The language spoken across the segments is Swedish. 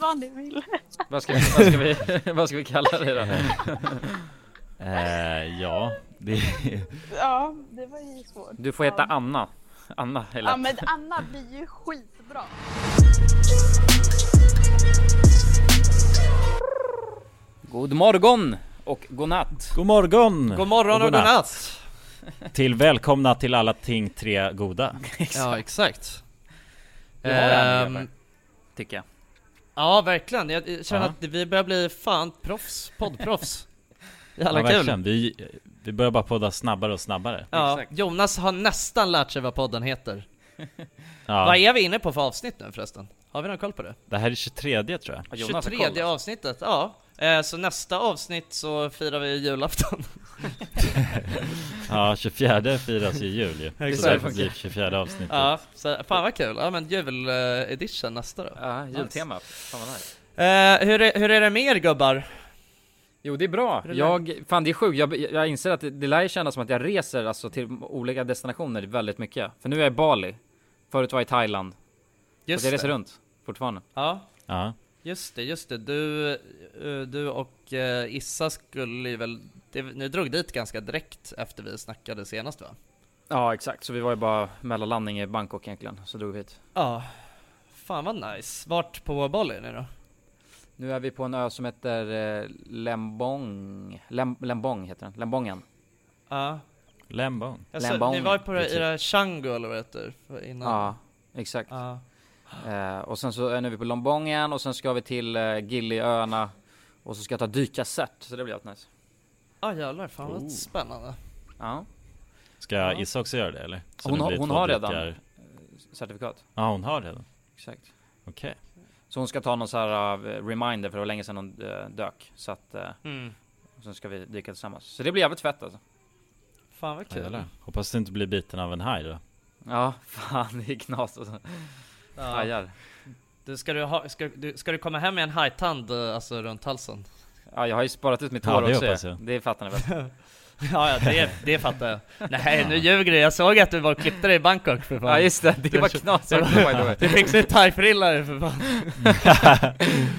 Vad ni vill. Vad ska vi, vad ska vi, vad ska vi kalla dig då? Eh, ja, det... Ja, det var ju svårt. Du får heta Anna. Anna är Ja men Anna blir ju skitbra. God morgon och god natt. God morgon! God morgon och god natt! Till välkomna till alla ting tre goda. Ja exakt. Du har det Ehm, tycker jag. Ja verkligen, jag känner Ja. att vi börjar bli fan proffs, poddproffs Ja, Jävla kul! verkligen. Vi, vi börjar bara podda snabbare och snabbare. Ja, Exakt. Jonas har nästan lärt sig vad podden heter Ja, Vad är vi inne på för avsnitt nu förresten? Har vi någon koll på det? Det här är 23 tror jag. Ja, Jonas har 23 koll. avsnittet, ja så nästa avsnitt så firar vi julafton. Ja, 24 firas ju jul ju. Så därför blir 24 avsnittet. ja, så, fan vad kul. Ja men jul-edition nästa då. Ja, jultema. Fan vad nice. Eh, hur, är, hur är det med er gubbar? Jo det är bra, är det jag, fan det är sjukt, jag, jag inser att det, det lär ju kännas som att jag reser alltså till olika destinationer väldigt mycket För nu är jag i Bali, förut var jag i Thailand, Just så jag reser det. runt fortfarande Ja, Ja. just det, just det. Du, eh, du och eh, Issa skulle ju väl, det, ni drog dit ganska direkt efter vi snackade senast va? Ja exakt, så vi var ju bara mellanlandning i Bangkok egentligen, så drog vi hit Ja. Fan vad nice. Vart på Bali är ni då? Nu är vi på en ö som heter eh, Lembong, Lem, Lembong heter den, Lembongen Ja. Lembong. Alltså, Lembong. ni var på det, i det här Chango eller vad det heter innan? Ja, exakt Ja. eh, Och sen så är nu vi på Lombongen och sen ska vi till eh, Giliöarna Och så ska jag ta dykarcert, så det blir jävligt nice Ah jävlar, fan vad Oh. spännande. Ja, Ska Ja. Issa också göra det eller? Så Hon det hon har redan. dykar- certifikat Ja, hon har redan. Exakt Okej. Så hon ska ta någon så här uh, reminder för det var länge sedan hon uh, dök Så att, uh, Mm. och sen ska vi dyka tillsammans Så det blir jävligt fett alltså Fan vad kul. Jävlar. Hoppas du inte blir biten av en haj då. Ja, fan det är knas alltså Ja. Hajar Du, ska, du ha, ska, du, ska du komma hem med en hajtand eh, alltså runt halsen? Ja jag har ju sparat ut mitt Ja, hår det också jag. Det fattar ni väl? ja, ja det, det fattar jag. Nej, nu ljuger du. Jag såg att du var och klippte dig i Bangkok för fan. Ja just det, det var knas också by the way Du fick sig thai-frillare för fan.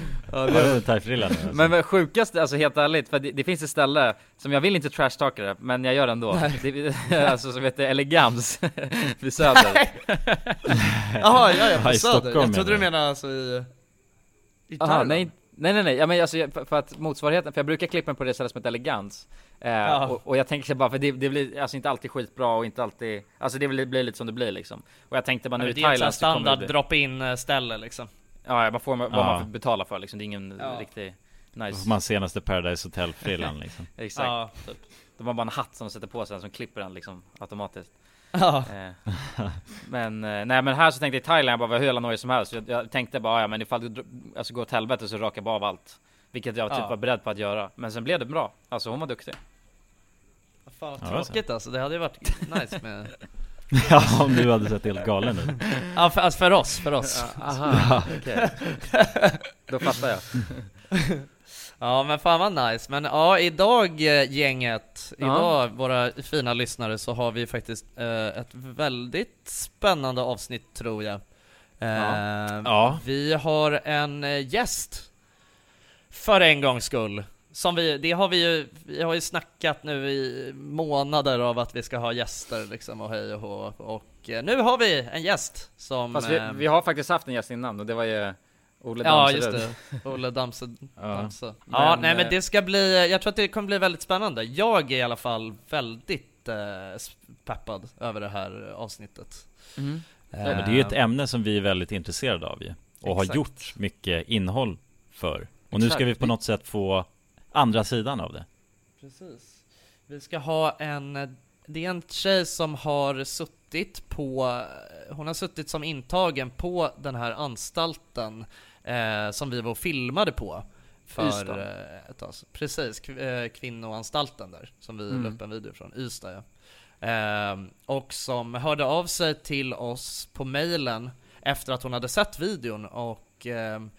Ja, Har du thai-frillan nu alltså? Men sjukaste, alltså helt ärligt, för det, det finns ett ställe som jag vill inte trashtalka det, men jag gör det ändå. Det, alltså som heter Elegans vid Söder. Jaha, ja, ja, på Ja, i Söder. Stockholm Jag trodde du menade alltså i... I Aha, Thailand. nej, nej, nej, nej, ja, men alltså, jag- för, för att motsvarigheten, för jag brukar klippa mig på det stället som heter Elegans. Eh, Ja. och, och jag tänker bara, för det, det blir alltså inte alltid skitbra och inte alltid, alltså det blir, blir lite som det blir liksom. Och jag tänkte bara nu i det är ett Thailand standard det, drop-in eh, ställe liksom. Ja man får vad Ja. man får betala för liksom, det är ingen Ja. riktig nice. man senaste Paradise Hotel-frillan liksom. Exakt. Ja, typ. De har bara en hatt som de sätter på sig som klipper den liksom automatiskt. Ja. Eh, men, eh, nej men här så tänkte jag i Thailand, jag bara var hur jävla nöjd som helst. Så Jag, jag tänkte bara, ja men ifall det alltså, går åt helvete så rakar jag bara av allt. Vilket jag typ Ja. var beredd på att göra. Men sen blev det bra. Alltså hon var duktig. Fan vad tråkigt alltså, det hade ju varit nice med... ja, om du hade sett helt galen ut. Ja, för, alltså för oss, för oss. Aha, okej. Då fattar jag. Ja men fan vad nice, men ja idag eh, gänget, Ja. idag våra fina lyssnare så har vi faktiskt eh, ett väldigt spännande avsnitt tror jag. Eh, Ja. Vi har en eh, gäst, för en gångs skull. Som vi, det har vi ju, vi har ju snackat nu i månader av att vi ska ha gäster liksom och hej och hå. Och eh, nu har vi en gäst som... Fast vi, eh, vi har faktiskt haft en gäst innan och det var ju Ole Ja Damserud. just det, Olle Damse, Ja. Damse. Ja, Men, nej men eh, det ska bli, jag tror att det kommer bli väldigt spännande Jag är i alla fall väldigt eh, peppad över det här avsnittet Mm. Ja, men det är ju ett ämne som vi är väldigt intresserade av ju. Och har Exakt. gjort mycket innehåll för. Och nu ska vi på något sätt få andra sidan av det. Precis Vi ska ha en, det är en tjej som har suttit på, hon har suttit som intagen på den här anstalten eh, som vi var och filmade på för Ystad. eh, ett tag sedan. Precis, eh, kvinnoanstalten där som vi Mm. la upp en video från Ystad ja. Ehm, och som hörde av sig till oss på mailen efter att hon hade sett videon och ehm,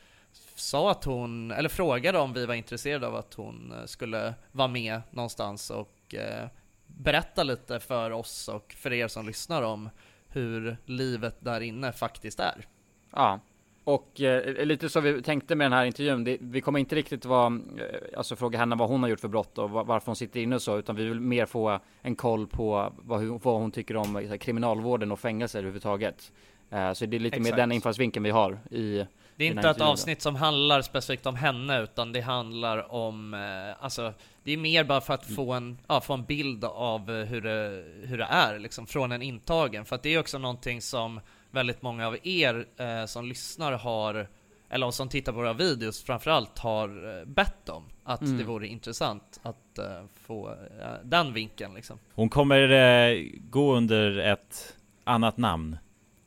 sa att hon, eller frågade om vi var intresserade av att hon eh, skulle vara med någonstans och eh, berätta lite för oss och för er som lyssnar om hur livet där inne faktiskt är. Ja. Och eh, lite så vi tänkte med den här intervjun, det, vi kommer inte riktigt vara, eh, alltså fråga henne vad hon har gjort för brott och va- varför hon sitter inne och så, utan vi vill mer få en koll på vad, vad hon tycker om eh, kriminalvården och fängelser överhuvudtaget. Eh, så det är lite mer Exakt. den infallsvinkeln vi har i Det är inte ett avsnitt som handlar specifikt om henne utan det handlar om, eh, alltså det är mer bara för att få en, ja, få en bild av eh, hur det, hur det är liksom från en intagen. För att det är också någonting som väldigt många av er eh, som lyssnar har, eller som tittar på våra videos framförallt har eh, bett om. Att Mm. det vore intressant att eh, få eh, den vinkeln liksom. Hon kommer eh, gå under ett annat namn.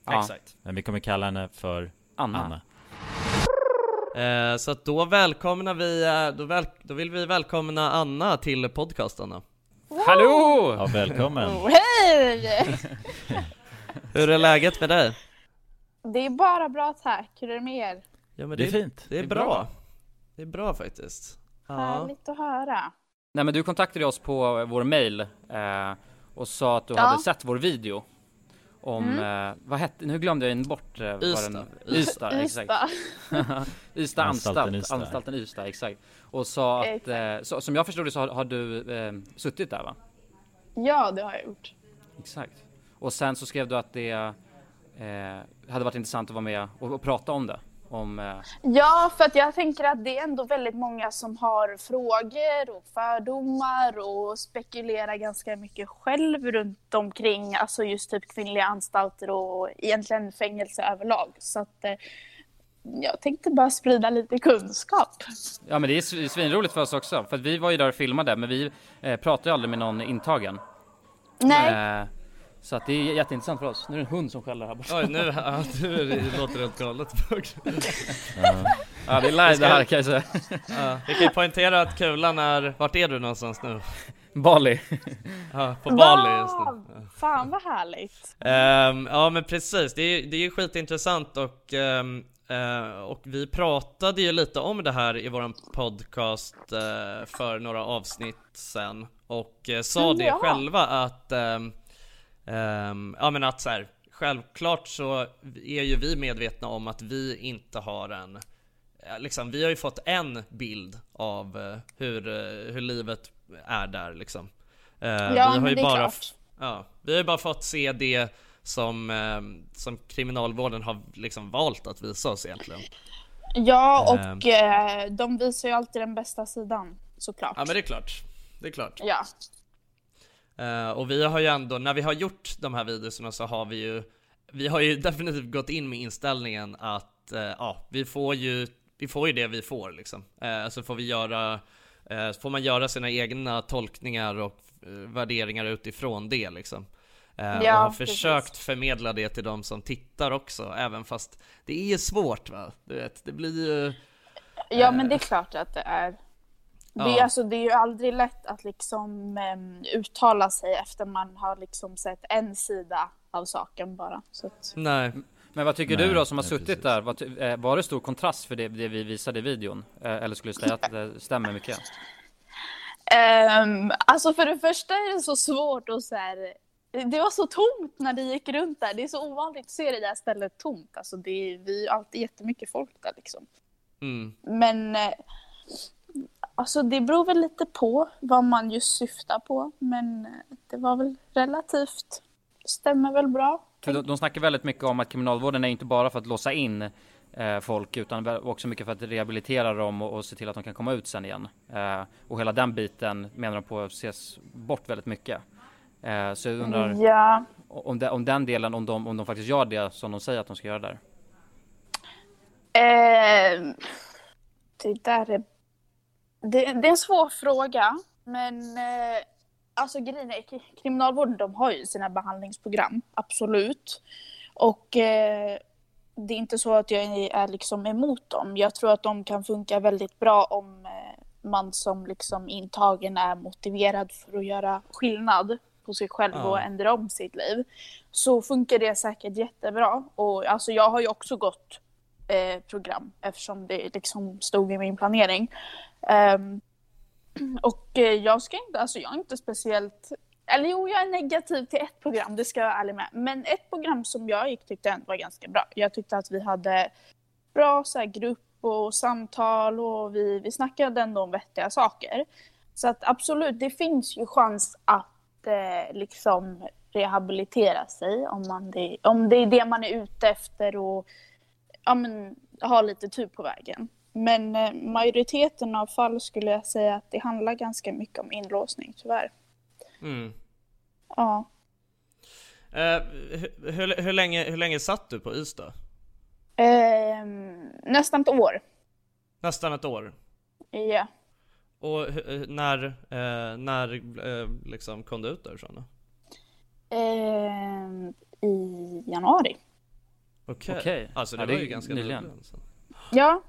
Ja. Exakt. Men vi kommer kalla henne för Anna. Anna. Eh, så att då välkomnar vi, eh, då, väl, då vill vi välkomna Anna till podcasten då. Hallå! Ja, välkommen! Oh, hej! Hur är läget med dig? Det är bara bra tack. Hur är det med er? Ja men Det är fint. Det är, Det är bra. bra. Det är bra faktiskt. Ja. Härligt att höra. Nej men du kontaktade oss på vår mail eh, och sa att du Ja. hade sett vår video om, eh, vad hette, nu glömde jag in bort eh, Ystad. den, Ystad, exakt Ystad. Ystad Anstalten anstalt, Ystad. anstalten Ystad, exakt Och sa att, eh, så, som jag förstod det så har, har du eh, suttit där va? Ja, det har jag gjort. Exakt Och sen så skrev du att det eh, hade varit intressant att vara med och, och prata om det om, eh, Ja, för att jag tänker att det är ändå väldigt många som har frågor och fördomar och spekulerar ganska mycket själv runt omkring, alltså just typ kvinnliga anstalter och egentligen fängelse överlag. Så att eh, jag tänkte bara sprida lite kunskap. Ja men det är sv- svinroligt för oss också, för vi var ju där och filmade men vi eh, pratade ju aldrig med någon intagen Nej, eh, Så att det är jätteintressant för oss, nu är det en hund som skäller här borta Oj nu, ja, nu det låter det helt galet. Ja det är live det här kan jag säga ja. Vi kan ju poängtera att kulan är, vart är du någonstans nu? Bali Ja, på Bali just nu. Wow! Fan vad härligt. Ehm, ja men precis, det är, det är ju skitintressant och, ehm, eh, och vi pratade ju lite om det här i våran podcast eh, för några avsnitt sen och eh, sa Mm, det ja. själva att ehm, Ja men att så här, självklart så är ju vi medvetna om att vi inte har en eh, Liksom, vi har ju fått en bild av eh, hur, eh, hur livet är där liksom. Eh, Ja, vi har men ju det är bara klart. Ja, vi har ju bara fått se det som, eh, som kriminalvården har liksom valt att visa oss egentligen. Ja, Ehm. och eh, de visar ju alltid den bästa sidan, såklart. Ja men det är klart, det är klart. Ja. Eh, och vi har ju ändå, när vi har gjort de här videorna så har vi ju Vi har ju definitivt gått in med inställningen att, eh, ja, vi får ju Vi får ju det vi får liksom. Eh, så får vi göra får man göra sina egna tolkningar och värderingar utifrån det liksom. Och Ja, har precis. försökt förmedla det till de som tittar också, även fast det är ju svårt va? Du vet, det blir ju Ja men det är klart att det är. Det, är Ja. alltså, det är ju aldrig lätt att liksom em, uttala sig efter man har liksom sett en sida av saken bara. Så att, Nej, Men vad tycker Nej, du då som har nej, suttit precis. där? Ty- eh, var det stor kontrast för det, det vi visade i videon? Eh, eller skulle du säga att det stämmer mycket? Ehm, alltså för det första är det så svårt att så här, Det var så tomt när det gick runt där. Det är så ovanligt att se det där stället tomt. Alltså det är, vi är alltid jättemycket folk där liksom. mm. Men eh, alltså det beror väl lite på vad man just syftar på. Men eh, det var väl relativt, stämmer väl bra. För de, de snackar väldigt mycket om att kriminalvården är inte bara för att låsa in eh, folk utan också mycket för att rehabilitera dem och, och se till att de kan komma ut sen igen. Eh, och hela den biten menar de på ses bort väldigt mycket. Eh, så jag undrar Ja, om, de, om den delen, om de, om de faktiskt gör det som de säger att de ska göra där. eh, det där är... Det, det är en svår fråga. Men eh, alltså grejen är, kri- kriminalvården de har ju sina behandlingsprogram, absolut. Och eh, det är inte så att jag är, liksom emot dem. Jag tror att de kan funka väldigt bra om eh, man som liksom intagen är motiverad för att göra skillnad på sig själv Ja. och ändra om sitt liv. Så funkar det säkert jättebra. Och alltså jag har ju också gått eh, program eftersom det liksom stod i min planering. Um, och eh, jag ska inte, alltså jag är inte speciellt eller jo, jag är negativ till ett program, det ska jag vara ärlig med. Men ett program som jag gick tyckte jag ändå var ganska bra. Jag tyckte att vi hade bra så här, grupp och samtal och vi, vi snackade ändå om vettiga saker. Så att absolut, det finns ju chans att eh, liksom rehabilitera sig om, man det, om det är det man är ute efter och ja, men, ha lite tur på vägen. Men eh, majoriteten av fall skulle jag säga att det handlar ganska mycket om inlåsning, tyvärr. Mm. Ja. Eh, hur, hur, hur, länge, hur länge satt du på Ystad? Ehm, nästan ett år. Nästan ett år. Ja. Och hu- när, eh, när eh, liksom kom du ut därifrån då? Ehm, I januari. Okej. Okej. Alltså det Ja, var det ju ganska nyligen. nyligen. Ja.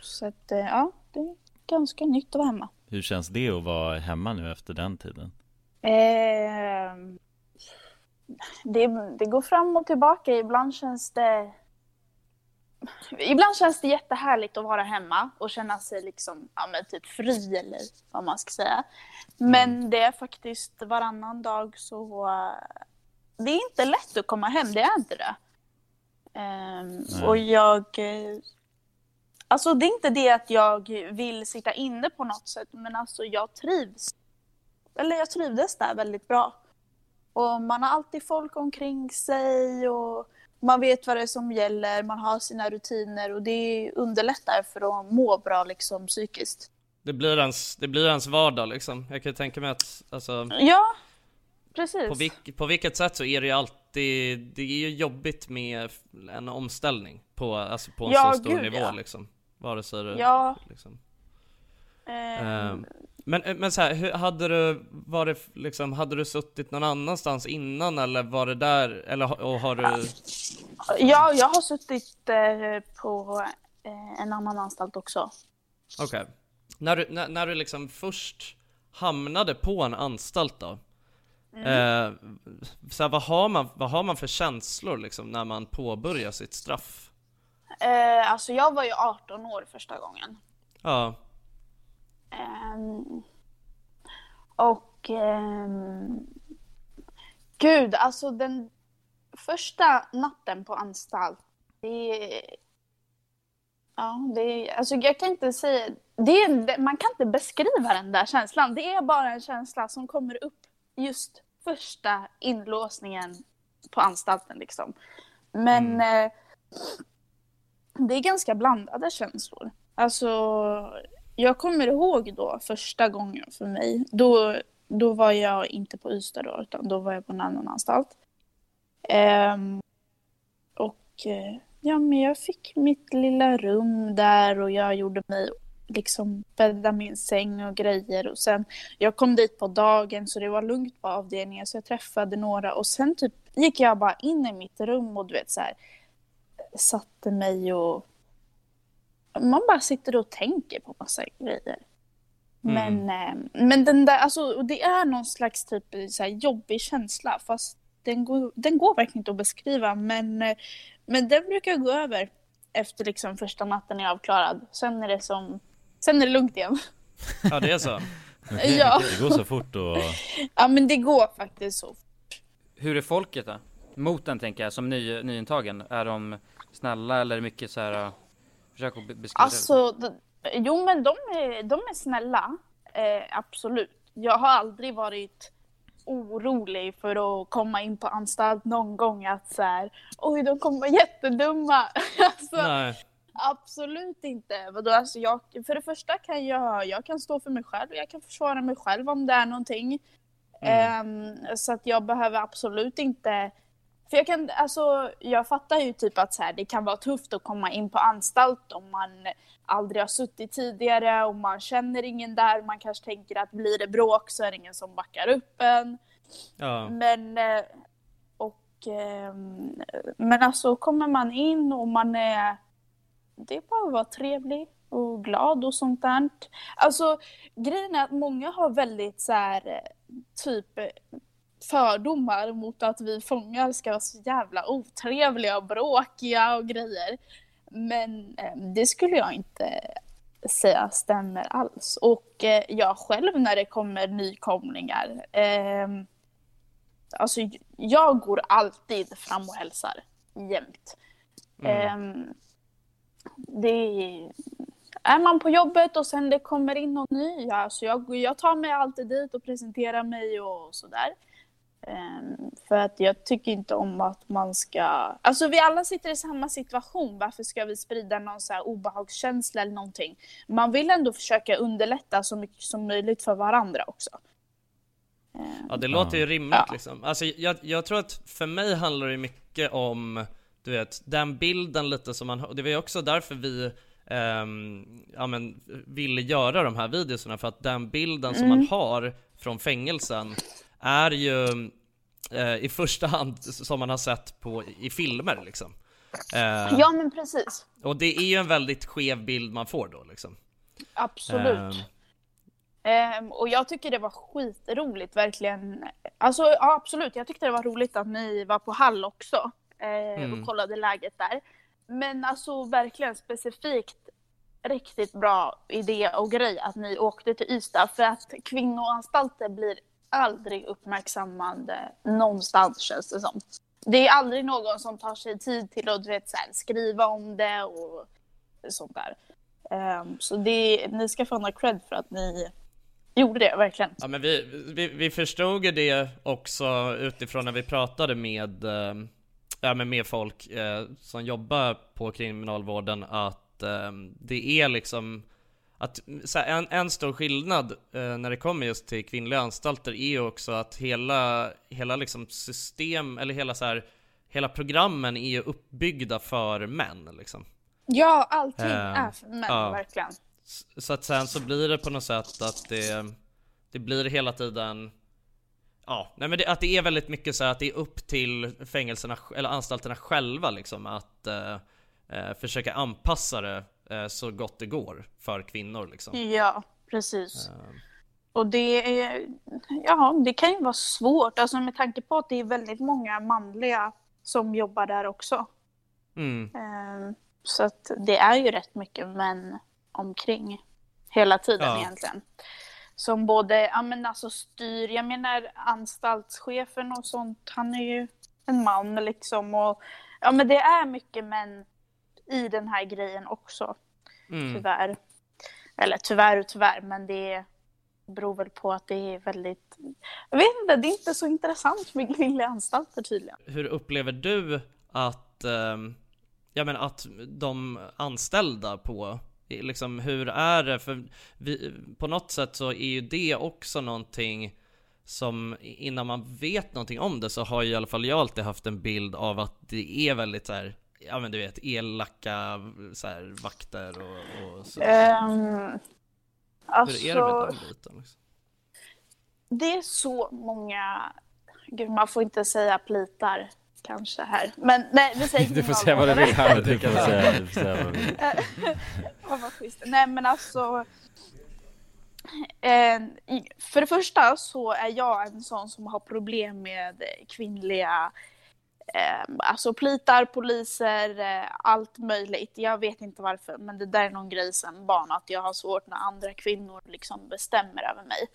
Så att, eh, ja, det är ganska nytt att vara hemma. Hur känns det att vara hemma nu efter den tiden? Eh, det, det går fram och tillbaka. Ibland känns det... Ibland känns det jättehärligt att vara hemma och känna sig liksom, ja, men typ fri eller vad man ska säga. Men det är faktiskt varannan dag så... eh, Det är inte lätt att komma hem, det är inte det. Ehm, och jag... Alltså det är inte det att jag vill sitta inne på något sätt, men alltså jag trivs. Eller jag trivdes där väldigt bra. Och man har alltid folk omkring sig och man vet vad det är som gäller, man har sina rutiner och det underlättar för att må bra liksom psykiskt. Det blir ens, det blir ens vardag liksom. Jag kan tänka mig att, alltså, Ja, precis. på, vilk, på vilket sätt så är det ju alltid, det är ju jobbigt med en omställning på, alltså på en Ja, så stor gud, nivå ja. liksom. Vare sig det, Ja. liksom. Ehm, Men, men så här, hade du, var det liksom, hade du suttit någon annanstans innan eller var det där, eller och har du, ja, jag har suttit eh, på eh, en annan anstalt också. okej. När du, när, när du liksom först hamnade på en anstalt då, eh, så här, vad, har man, vad har man för känslor liksom när man påbörjar sitt straff? Eh, alltså jag var ju 18 år första gången. Ja, Ehm, och ehm, gud, alltså den första natten på anstalt, det är... Ja, det alltså jag kan inte säga... Det man kan inte beskriva den där känslan. Det är bara en känsla som kommer upp just första inlåsningen på anstalten liksom. Men eh, det är ganska blandade känslor. Alltså, jag kommer ihåg då första gången för mig. Då, då var jag inte på Ystad då, utan då var jag på en annan anstalt. Um, och eh, ja, men jag fick mitt lilla rum där och jag gjorde mig liksom bädda min säng och grejer och sen jag kom dit på dagen så det var lugnt på avdelningen så jag träffade några och sen typ gick jag bara in i mitt rum och du vet så här satte mig och man bara sitter och tänker på massa grejer. Men, eh, men den där, alltså, det är någon slags typ så här, jobbig känsla fast den går, den går verkligen inte att beskriva men, eh, men den brukar gå över efter liksom första natten är avklarad. Sen är det som, sen är det lugnt igen. ja det är så. Ja. Det går så fort och... Ja men det går faktiskt så. Hur är folket då? Mot den tänker jag, som ny, nyintagen. Är de snälla eller det mycket så här? uh, Försök att be- beskriva det. Alltså, d- jo men de är, de är snälla. Eh, absolut. Jag har aldrig varit orolig för att komma in på anstalt någon gång att så här, oj de kommer vara jättedumma. alltså, Nej. absolut inte. Vadå, alltså, jag, för det första kan jag, jag kan stå för mig själv och jag kan försvara mig själv om det är någonting. Ehm, så att jag behöver absolut inte för jag kan, alltså jag fattar ju typ att så här, det kan vara tufft att komma in på anstalt om man aldrig har suttit tidigare och man känner ingen där. Man kanske tänker att blir det bråk så är det ingen som backar upp en. Ja. Men, eh, och, ehm, men alltså kommer man in och man är, det är bara att vara trevlig och glad och sånt där. Alltså grejen är att många har väldigt så här eh, typ fördomar mot att vi fångar ska vara så jävla otrevliga och bråkiga och grejer. Men eh, det skulle jag inte säga stämmer alls. Och eh, jag själv när det kommer nykomlingar, eh, alltså jag går alltid fram och hälsar jämt. Eh, det är, är man på jobbet och sen det kommer in någon ny, alltså jag, jag tar mig alltid dit och presenterar mig och sådär. Ehm, för att jag tycker inte om att man ska... Alltså vi alla sitter i samma situation, varför ska vi sprida någon så här obehagskänsla eller någonting? Man vill ändå försöka underlätta så mycket som möjligt för varandra också. Ehm, Ja det låter ju rimligt Ja. liksom. Alltså jag, jag tror att för mig handlar det mycket om, du vet, den bilden lite som man har. Det var ju också därför vi ehm, ja, men, ville göra de här videorna för att den bilden som man har från fängelsen är ju eh, i första hand som man har sett på, i filmer liksom. Eh, Ja men precis. Och det är ju en väldigt skev bild man får då liksom. Absolut. Ehm, och jag tycker det var skitroligt verkligen. Alltså ja, absolut, jag tyckte det var roligt att ni var på Hall också eh, Mm. och kollade läget där. Men alltså verkligen specifikt riktigt bra idé och grej att ni åkte till Ystad för att kvinnoanstalter blir aldrig uppmärksammade någonstans känns det som. Det är aldrig någon som tar sig tid till att du vet, så här, skriva om det och sånt där. Um, så det, ni ska få några cred för att ni gjorde det, verkligen. Ja men vi, vi, vi förstod ju det också utifrån när vi pratade med, äh, ja, med folk äh, som jobbar på kriminalvården att äh, det är liksom att här, en, en stor skillnad eh, när det kommer just till kvinnliga anstalter är ju också att hela, hela liksom system, eller hela så här, hela programmen är ju uppbyggda för män liksom. Ja, allting Ehm, är för män, ja. verkligen. Så att sen så blir det på något sätt att det, det blir hela tiden Ja, nej men det, att det är väldigt mycket så att det är upp till fängelserna eller anstalterna själva liksom att eh, eh, försöka anpassa det eh, så gott det går för kvinnor liksom. Ja, precis. Ehm, Och det är, ja, det kan ju vara svårt, alltså med tanke på att det är väldigt många manliga som jobbar där också. Mm, Ehm, Så att det är ju rätt mycket män omkring hela tiden Ja. egentligen. Som både, ja men alltså styr, jag menar anstaltschefen och sånt, han är ju en man liksom och ja men det är mycket män i den här grejen också, mm. tyvärr. Eller tyvärr och tyvärr, men det beror väl på att det är väldigt, jag vet inte, det är inte så intressant med kvinnliga anstalter tydligen. Hur upplever du att, ehm, ja men att de anställda på, liksom hur är det? För vi, på något sätt så är ju det också någonting som innan man vet någonting om det så har ju i alla fall jag alltid haft en bild av att det är väldigt så här, ja men du vet elaka så här, vakter och, och så. Ehm, alltså... Hur är det med den biten? Liksom? Det är så många, gud man får inte säga plitar kanske här. Men nej, vi säger Du får säga vad du vill här nu Du tycker får jag. säga, du får säga vad du vill. Vad schysst. Nej men alltså. Eh, för det första så är jag en sån som har problem med kvinnliga eh, alltså plitar, poliser, eh, allt möjligt. Jag vet inte varför men det där är någon grej sen barn att jag har svårt när andra kvinnor liksom bestämmer över mig.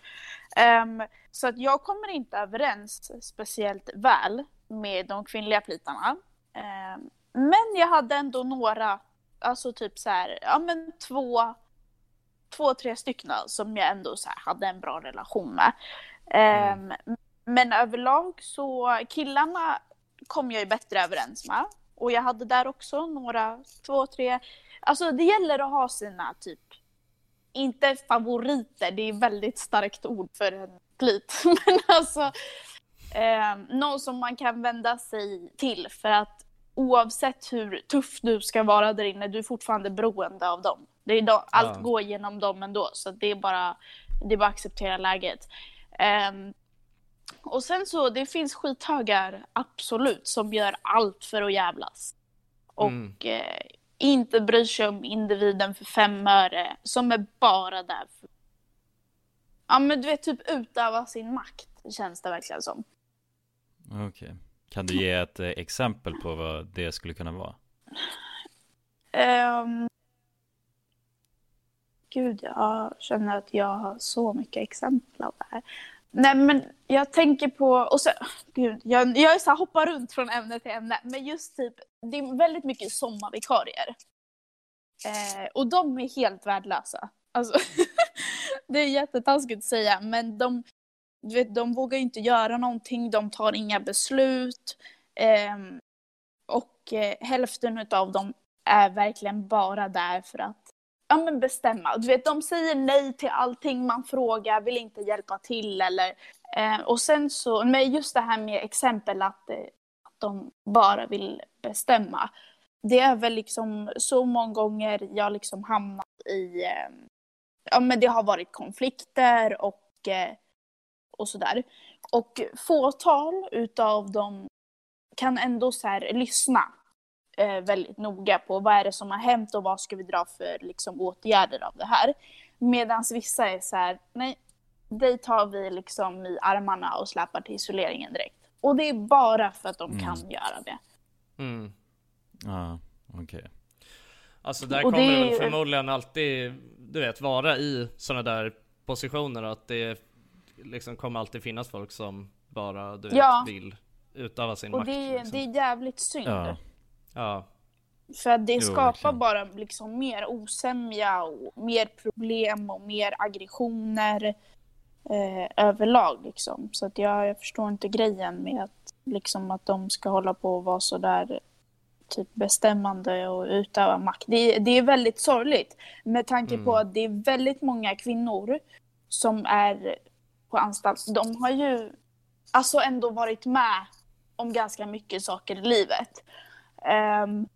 Ehm, så att jag kommer inte överens speciellt väl med de kvinnliga plitarna. Ehm, men jag hade ändå några, alltså typ så här, ja men två, två, tre stycken som jag ändå så här hade en bra relation med. Ehm, Men överlag så killarna kom jag ju bättre överens med. Och jag hade där också några, två, tre, alltså det gäller att ha sina typ, inte favoriter, det är väldigt starkt ord för en plit, men alltså eh, någon som man kan vända sig till för att oavsett hur tuff du ska vara där inne, du är fortfarande beroende av dem. Det är då, allt Ja. går genom dem ändå, så det är bara, det är bara att acceptera läget. Ehm, och sen så, det finns skithögar, absolut, som gör allt för att jävlas. Och Mm. eh, inte bryr sig om individen för fem öre, som är bara där för... Ja men du vet, typ utöva sin makt, känns det verkligen som. Okej. Kan du ge ett eh, exempel på vad det skulle kunna vara? Ehm, Gud, jag känner att jag har så mycket exempel av det här. Nej, men jag tänker på... Och så, gud, jag, jag är så här, hoppar runt från ämne till ämne. Men just typ, det är väldigt mycket sommarvikarier. Eh, och de är helt värdelösa. Alltså, det är jättetaskigt att säga, men de, du vet, de vågar inte göra någonting. De tar inga beslut. Eh, och eh, hälften av dem är verkligen bara där för att ja, men bestämma. Du vet, de säger nej till allting man frågar, vill inte hjälpa till eller... Eh, och sen så, men just det här med exempel att, eh, att de bara vill bestämma. Det är väl liksom så många gånger jag liksom hamnat i... Eh, ja, men det har varit konflikter och, eh, och sådär. Och fåtal utav dem kan ändå så här lyssna väldigt noga på vad är det som har hänt och vad ska vi dra för liksom, åtgärder av det här. Medan vissa är så här, nej, dig tar vi liksom i armarna och släpar till isoleringen direkt. Och det är bara för att de Mm. kan göra det. Mm. Ja, okej. Alltså där Och kommer det det väl förmodligen alltid, du vet, vara i sådana där positioner och att det liksom kommer alltid finnas folk som bara, du vet, Ja. vill utöva sin Och makt. det, är- liksom. det är jävligt synd. Ja. Ja, För det Jo, skapar verkligen. bara liksom mer osämja och mer problem och mer aggressioner eh, överlag liksom. Så att jag, jag förstår inte grejen med att, liksom, att de ska hålla på och vara så där typ bestämmande och utöva makt. Det, det är väldigt sorgligt med tanke på att det är väldigt många kvinnor som är på anstalt. De har ju alltså ändå varit med om ganska mycket saker i livet. Ehm,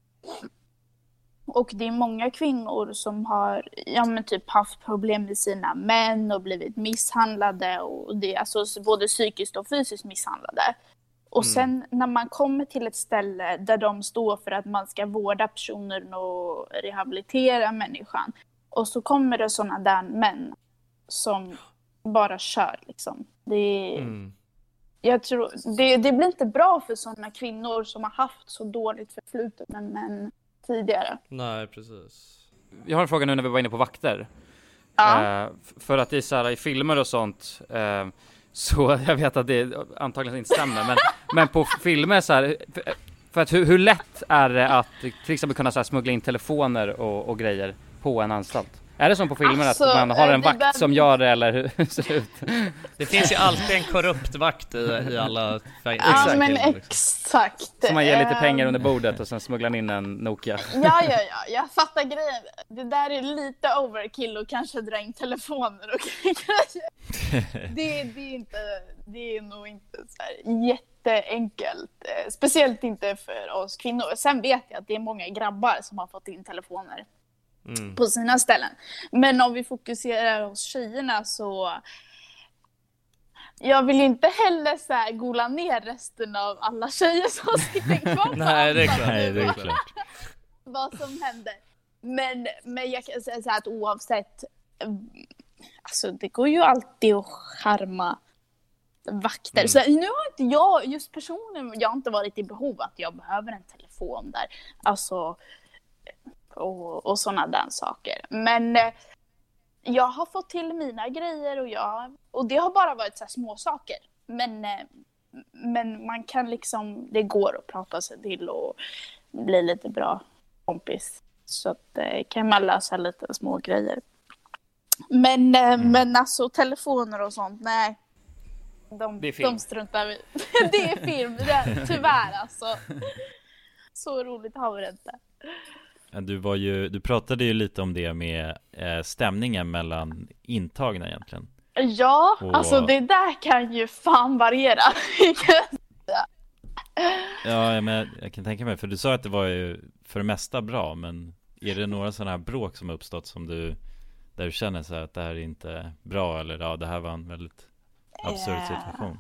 och det är många kvinnor som har ja, men typ haft problem med sina män och blivit misshandlade. Och det, alltså både psykiskt och fysiskt misshandlade. Och sen när man kommer till ett ställe där de står för att man ska vårda personen och rehabilitera människan. Och så kommer det sådana där män som bara kör liksom. Det, är- mm. Jag tror, det, det blir inte bra för sådana kvinnor som har haft så dåligt förflutet med män tidigare. nej precis. Jag har en fråga nu när vi var inne på vakter. Ja. Eh, för att det är så här i filmer och sånt, eh, så jag vet att det antagligen inte stämmer, men, men på filmer så här, för, för att hur, hur lätt är det att till exempel kunna så här, smuggla in telefoner och, och grejer på en anstalt? Är det som på filmer Alltså, att man har eh, en det vakt som gör det eller hur ser det ut? Det finns ju alltid en korrupt vakt i, i alla Ja, fängelser. men exakt. Som man ger lite Ehm, pengar under bordet och sen smugglar in en Nokia. Ja, ja, ja, jag fattar grejen. Det där är lite overkill och kanske dra in telefoner och grejer. Det, det, är inte, det är nog inte så här jätteenkelt. Eh, Speciellt inte för oss kvinnor. Sen vet jag att det är många grabbar som har fått in telefoner Mm. på sina ställen. Men om vi fokuserar hos tjejerna så jag vill ju inte heller så här gola ner resten av alla tjejer som sitter kvar Nej, det är klart. Nej, det är klart. vad som händer. Men, men jag kan säga så här att oavsett, mm, alltså det går ju alltid att charma vakter. Så nu har inte jag, just personligen, jag har inte varit i behov att jag behöver en telefon där. Alltså, och, och sådana där saker. Men eh, jag har fått till mina grejer och, jag, och det har bara varit så små saker. Men, eh, men man kan liksom, det går att prata sig till och bli lite bra kompis. Så att eh, kan man lösa lite små grejer. Men, eh, men alltså telefoner och sånt, nej. De, Det är film. de struntar vi Det är film, det, tyvärr alltså. Så roligt har vi det inte. Du var ju, du pratade ju lite om det med eh, stämningen mellan intagna egentligen Ja, Och- alltså det där kan ju fan variera. Ja, men jag, jag kan tänka mig, för du sa att det var ju för det mesta bra Men är det några sådana här bråk som har uppstått som du Där du känner så här att det här är inte bra eller ja, det här var en väldigt absurd Eh, situation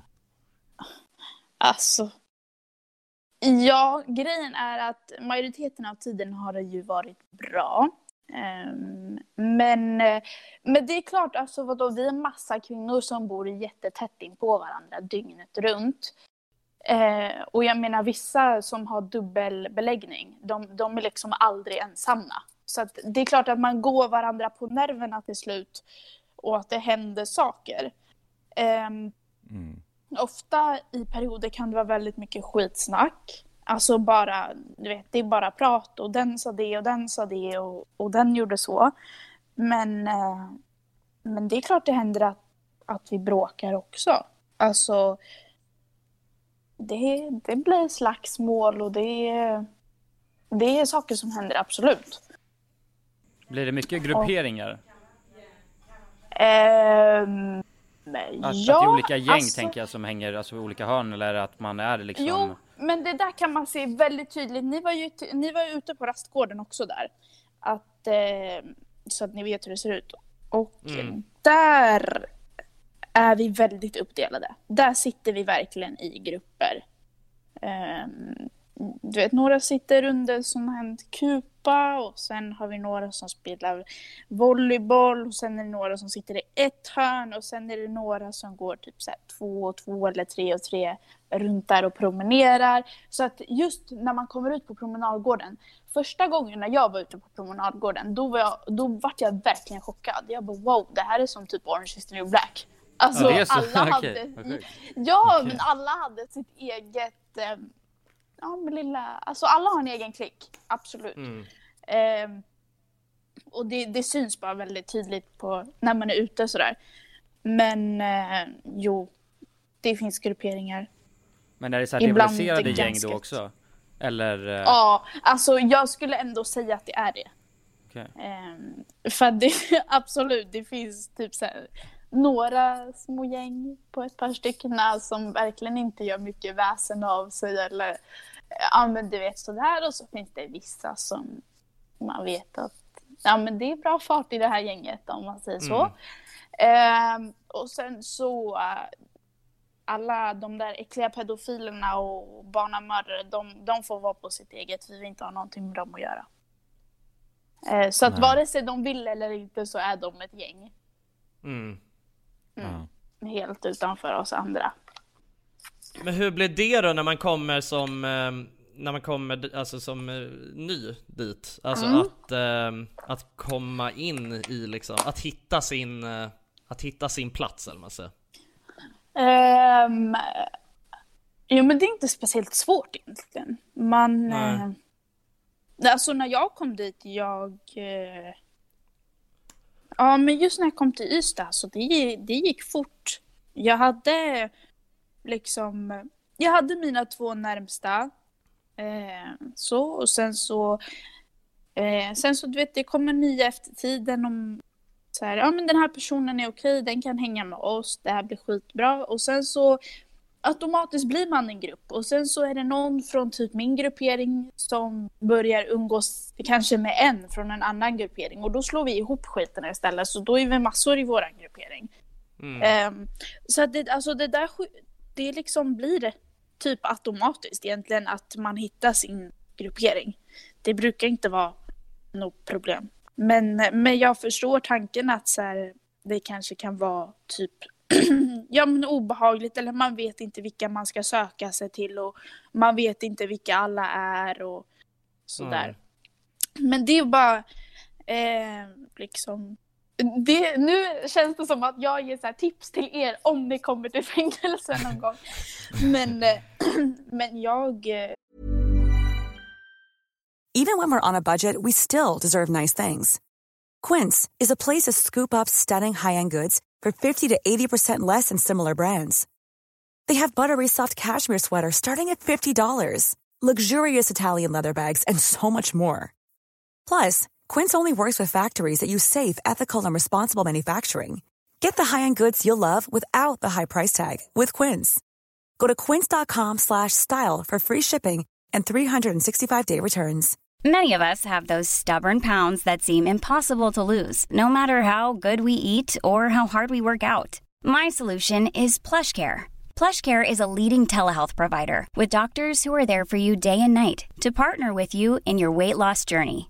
Alltså. Ja, grejen är att majoriteten av tiden har det ju varit bra. Ehm, men, men det är klart, alltså vadå, vi är massa kvinnor som bor jättetätt in på varandra dygnet runt. Eh, och jag menar vissa som har dubbelbeläggning, de, de är liksom aldrig ensamma. Så att det är klart att man går varandra på nerverna till slut och att det händer saker. Ehm, mm ofta i perioder kan det vara väldigt mycket skitsnack. Alltså bara, du vet, det är bara prat och den sa det och den sa det och, och den gjorde så. Men, eh, men det är klart det händer att, att vi bråkar också. Alltså, det, det blir slagsmål och det är, det är saker som händer, absolut. Blir det mycket grupperingar? Ehm, Att, att det ja, är olika gäng alltså- tänker jag som hänger, alltså olika hörn eller att man är liksom Jo, men det där kan man se väldigt tydligt. Ni var ju, ni var ju ute på rastgården också där. Att, eh, så att ni vet hur det ser ut. Och Mm. där är vi väldigt uppdelade. Där sitter vi verkligen i grupper. Ehm, du vet, några sitter under sån här kupa och sen har vi några som spelar volleyboll och sen är det några som sitter i ett hörn och sen är det några som går typ så två och två eller tre och tre runt där och promenerar. Så att just när man kommer ut på promenadgården, första gången när jag var ute på promenadgården, då var jag, då vart jag verkligen chockad. Jag bara wow, det här är som typ Orange is the new black. Alltså Ja, alla hade, sjukt. ja men alla hade sitt eget, eh, ja men lilla, alltså alla har en egen klick, absolut. Mm. Ehm, och det, det syns bara väldigt tydligt på när man är ute sådär. Men eh, jo, det finns grupperingar. Men är det så här Ibland rivaliserade gäng då också? Eller? eh, Ja, alltså jag skulle ändå säga att det är det. okej. Ehm, för det, absolut, det finns typ så här, några små gäng på ett par stycken som verkligen inte gör mycket väsen av sig eller ja men du vet sådär och så finns det vissa som man vet att ja men det är bra fart i det här gänget om man säger så. Mm. Ehm, och sen så äh, alla de där äckliga pedofilerna och barnamördare, de, de får vara på sitt eget. Vi vill inte ha någonting med dem att göra. Eh, så att Nej. vare sig de vill eller inte så är de ett gäng. Mm. Ja. Helt utanför oss andra. Men hur blir det då när man kommer som, eh, när man kommer alltså som eh, ny dit? Alltså Mm. att, eh, att komma in i liksom, att hitta sin, att hitta sin plats eller vad man säger. Ehm, jo men det är inte speciellt svårt egentligen. Man... Nej. Eh, alltså när jag kom dit, jag... Eh, ja men just när jag kom till Ystad, så det, det gick fort. Jag hade liksom... Jag hade mina två närmsta. Eh, så, och sen så... Eh, sen så du vet, det kommer nya efter tiden om så här, ja men den här personen är okej, den kan hänga med oss, det här blir skitbra. Och sen så automatiskt blir man en grupp och sen så är det någon från typ min gruppering som börjar umgås kanske med en från en annan gruppering och då slår vi ihop skiten istället så då är vi massor i våran gruppering. Mm. Ehm, så att det, alltså det där, det liksom blir typ automatiskt egentligen att man hittar sin gruppering. Det brukar inte vara något problem. Men, men jag förstår tanken att så här, det kanske kan vara typ ja, men obehagligt eller man vet inte vilka man ska söka sig till och man vet inte vilka alla är och sådär. Men det är bara eh, liksom det, nu känns det som att jag ger så tips till er om ni kommer till fängelse någon gång. Men, eh, men jag eh, Even when we're on a budget, we still deserve nice things. Quince is a place to scoop up stunning high-end goods for 50 to 80% less than similar brands. They have buttery soft cashmere sweaters starting at $50, luxurious Italian leather bags, and so much more. Plus, Quince only works with factories that use safe, ethical, and responsible manufacturing. Get the high-end goods you'll love without the high price tag with Quince. Go to quince.com slash style for free shipping and 365-day returns. Many of us have those stubborn pounds that seem impossible to lose, no matter how good we eat or how hard we work out. My solution is PlushCare. PlushCare is a leading telehealth provider with doctors who are there for you day and night to partner with you in your weight loss journey.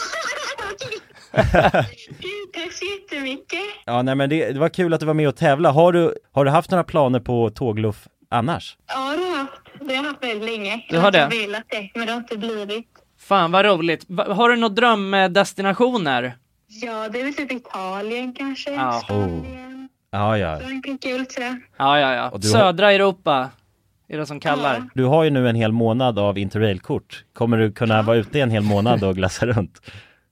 Tack så jättemycket. Ja, nej men det, det var kul att du var med och tävla. Har du, har du haft några planer på tågluff annars? Ja, det har jag haft. Det har jag haft väldigt länge. Du har Jag det? velat det, men det har inte blivit. Fan vad roligt. Va- Har du några drömdestinationer? Ja, det är väl typ Italien kanske. Ja. Spanien, Ja, ja. Frankrike och lite sådär. Ja, ja, ja. Har- Södra Europa är det som kallar. Du har ju nu en hel månad av interrailkort. Kommer du kunna vara ute en hel månad och glassa runt?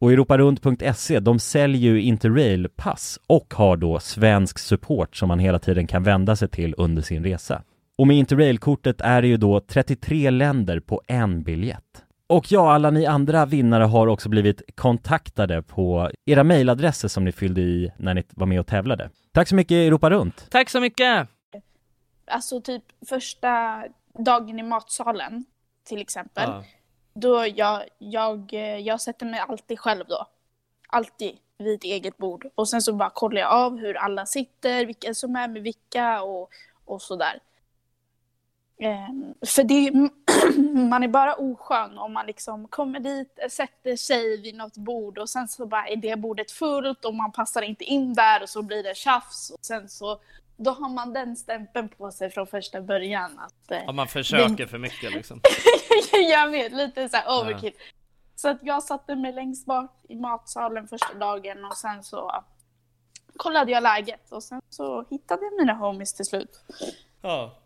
Och europarunt.se, de säljer ju Interrail-pass och har då svensk support som man hela tiden kan vända sig till under sin resa. Och med Interrail-kortet är det ju då 33 länder på en biljett. Och ja, alla ni andra vinnare har också blivit kontaktade på era mejladresser som ni fyllde i när ni var med och tävlade. Tack så mycket Europa Runt! Tack så mycket! Alltså typ första dagen i matsalen till exempel. Ja. Då jag, jag, eh, jag sätter mig alltid själv då. Alltid vid ett eget bord. Och sen så bara kollar jag av hur alla sitter, vilka som är med vilka och, och sådär. Ehm, för det, man är bara oskön om man liksom kommer dit, sätter sig vid något bord och sen så bara är det bordet fullt och man passar inte in där och så blir det tjafs och sen så då har man den stämpeln på sig från första början att eh, Ja, man försöker för mycket liksom. jag vet, lite så här overkill. Så att jag satte mig längst bak i matsalen första dagen och sen så kollade jag läget och sen så hittade jag mina homies till slut. Ja.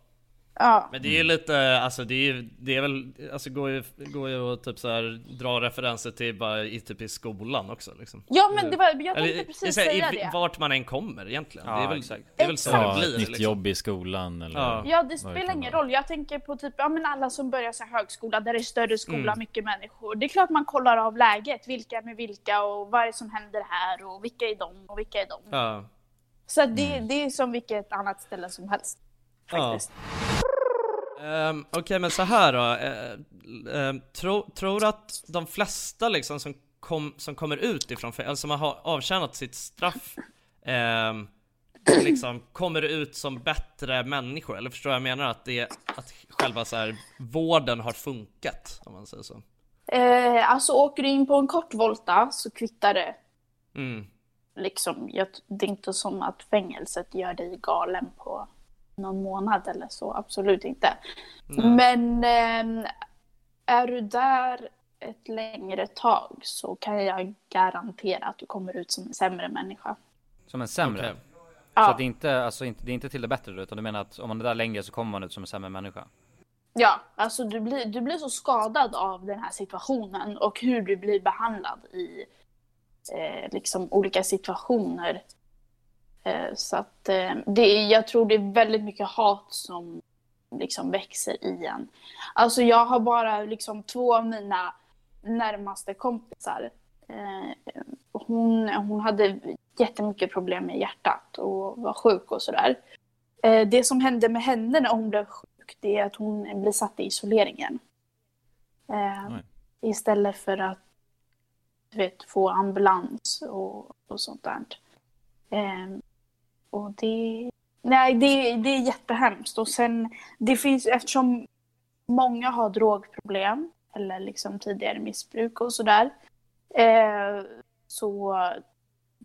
Ja, Men det är ju lite, alltså det är det är väl, alltså går ju, går ju att typ så här dra referenser till bara i typ i skolan också liksom. ja men det var, jag tänkte Eller, precis här, säga i, det. vart man än kommer egentligen. det är Ja, väl, exakt. det är väl så Exakt. det Ja, blir nytt liksom. jobb i skolan eller Ja. Ja, det spelar ingen roll. Jag tänker på typ, ja men alla som börjar så här högskola där det är större skola, Mm. mycket människor. Det är klart man kollar av läget, vilka är med vilka och vad är det som händer här och vilka är de och vilka är de. Ja. Så det, det är som vilket annat ställe som helst. Faktiskt. Um, Okej men så här då, uh, uh, tro, tror du att de flesta liksom som, kom, som kommer ut ifrån fängelse, alltså som har avtjänat sitt straff um, liksom kommer ut som bättre människor? Eller förstår jag, jag menar att det att själva så här, vården har funkat om man säger så? Eh, alltså åker du in på en kort volta så kvittar det. Mm. Liksom, jag, det är inte som att fängelset gör dig galen på någon månad eller så, absolut inte. Nej. Men eh, är du där ett längre tag så kan jag garantera att du kommer ut som en sämre människa. Som en sämre? Så Ja. att det inte, alltså inte, det är inte till det bättre utan du menar att om man är där längre så kommer man ut som en sämre människa? Ja, alltså du blir, du blir så skadad av den här situationen och hur du blir behandlad i eh, liksom olika situationer. Eh, så att eh, det jag tror det är väldigt mycket hat som liksom växer i en. Alltså jag har bara liksom två av mina närmaste kompisar. Eh, hon, hon hade jättemycket problem med hjärtat och var sjuk och sådär. Det som hände med henne när hon blev sjuk det är att hon blir satt i isoleringen. Oj. istället för att vet, få ambulans och, och sånt där. Och det, nej, det, det är jättehemskt. Och sen, det finns, eftersom många har drogproblem eller liksom tidigare missbruk och sådär, eh, så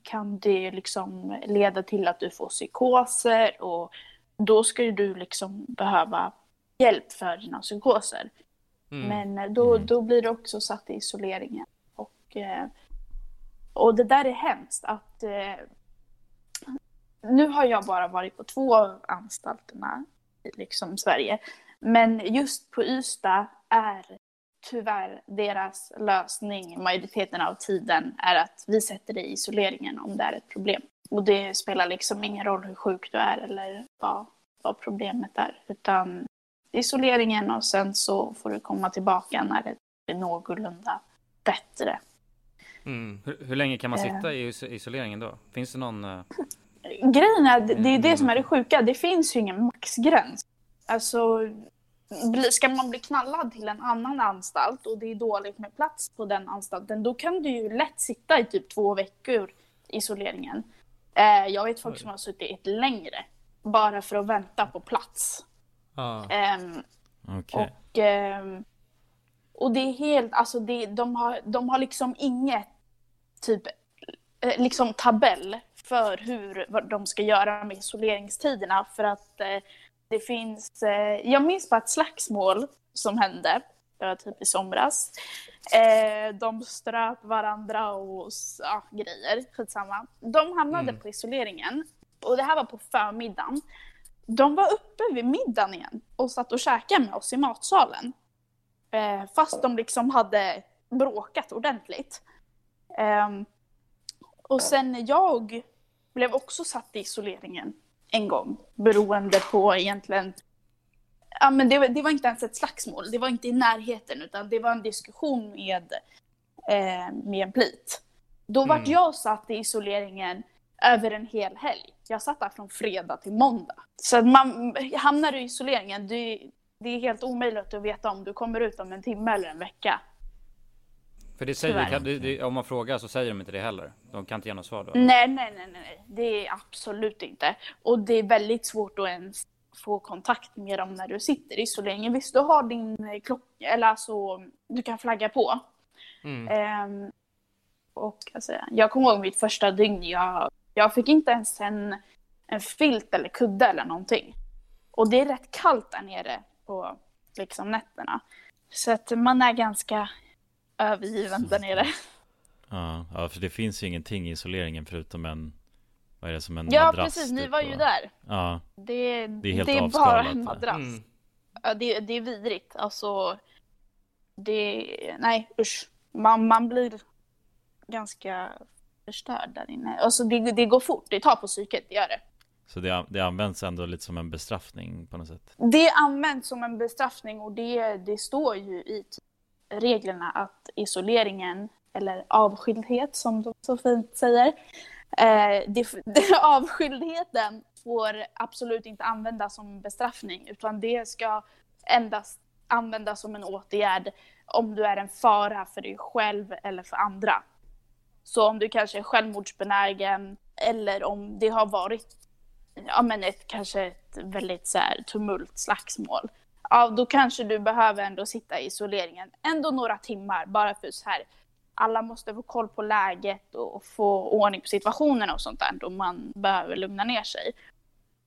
kan det liksom leda till att du får psykoser och då ska ju du liksom behöva hjälp för dina psykoser. Mm. Men då, då blir du också satt i isoleringen. Och, eh, och det där är hemskt att eh, nu har jag bara varit på två av anstalterna i liksom Sverige. Men just på Ystad är tyvärr deras lösning majoriteten av tiden är att vi sätter dig i isoleringen om det är ett problem. Och det spelar liksom ingen roll hur sjuk du är eller vad, vad problemet är. Utan isoleringen och sen så får du komma tillbaka när det är någorlunda bättre. Mm. Hur, hur länge kan man Eh. sitta i is- isoleringen då? Finns det någon... Grejen är, det är det som är det sjuka, det finns ju ingen maxgräns. Alltså, ska man bli knallad till en annan anstalt och det är dåligt med plats på den anstalten, då kan du ju lätt sitta i typ två veckor isoleringen. Eh, jag vet folk som har suttit längre, bara för att vänta på plats. Ja. Ehm, Okej. och, ehm, och det är helt, alltså det, de, har, de har liksom inget typ, eh, liksom tabell för hur vad de ska göra med isoleringstiderna för att eh, det finns, eh, jag minns bara ett slagsmål som hände, det var typ i somras. Eh, de ströp varandra och ja, grejer, skitsamma. De hamnade på isoleringen och det här var på förmiddagen. De var uppe vid middagen igen och satt och käkade med oss i matsalen. Eh, fast de liksom hade bråkat ordentligt. Ehm, och sen jag blev också satt i isoleringen en gång beroende på egentligen Ja, men det, var, det var inte ens ett slagsmål, det var inte i närheten utan det var en diskussion med, eh, med en plit. Då vart jag satt i isoleringen över en hel helg. Jag satt där från fredag till måndag. Så man hamnar i isoleringen, det, det är helt omöjligt att veta om du kommer ut om en timme eller en vecka. För det säger, kan, det, det, om man frågar så säger de inte det heller. De kan inte ge något svar då. Nej, nej, nej, nej, nej. det är absolut inte. Och det är väldigt svårt att ens få kontakt med dem när du sitter i isoleringen. Visst, du har din klocka, eller alltså, du kan flagga på. Mm. Ehm, och alltså, jag kommer ihåg mitt första dygn, jag, jag fick inte ens en, en filt eller kudde eller någonting. Och det är rätt kallt där nere på liksom, nätterna. Så att man är ganska övergiven där nere. Ja, ja, för det finns ju ingenting i isoleringen förutom en Vad är det som en Ja, madrass precis, ni typ, var ju och- där. Ja, Det, Det är helt bara avskalat, en va? madrass. Mm. Ja, det, det är vidrigt. Alltså, det, nej usch. Man, man blir ganska förstörd där inne. Alltså det, det går fort, det tar på psyket, det gör det. så det, det används ändå lite som en bestraffning på något sätt Det används som en bestraffning och det, det står ju i reglerna att isoleringen, eller avskildhet som de så fint säger, Eh, det, avskildheten får absolut inte användas som bestraffning utan det ska endast användas som en åtgärd om du är en fara för dig själv eller för andra. Så om du kanske är självmordsbenägen eller om det har varit ja, men ett, kanske ett väldigt så här, tumult, slagsmål. Ja, då kanske du behöver ändå sitta i isoleringen ändå några timmar bara för så här alla måste få koll på läget och få ordning på situationen och sånt där och man behöver lugna ner sig.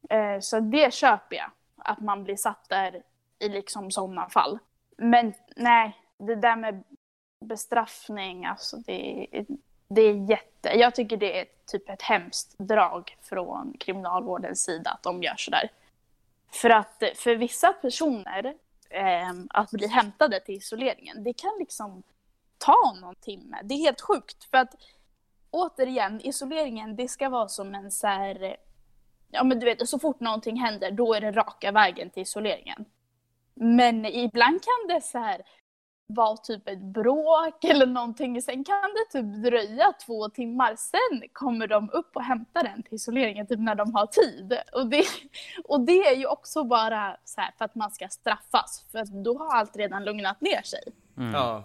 Eh, så det köper jag, att man blir satt där i liksom sådana fall. Men nej, det där med bestraffning, alltså det, det är jätte... Jag tycker det är typ ett hemskt drag från kriminalvårdens sida att de gör sådär. För att för vissa personer, eh, att bli hämtade till isoleringen, det kan liksom ta någon timme. Det är helt sjukt. För att återigen, isoleringen, det ska vara som en så här... Ja men du vet, så fort någonting händer, då är det raka vägen till isoleringen. Men ibland kan det så här vara typ ett bråk eller någonting. Sen kan det typ dröja två timmar. Sen kommer de upp och hämtar den till isoleringen typ när de har tid. Och det, och det är ju också bara så här för att man ska straffas. För att då har allt redan lugnat ner sig. Mm. Ja.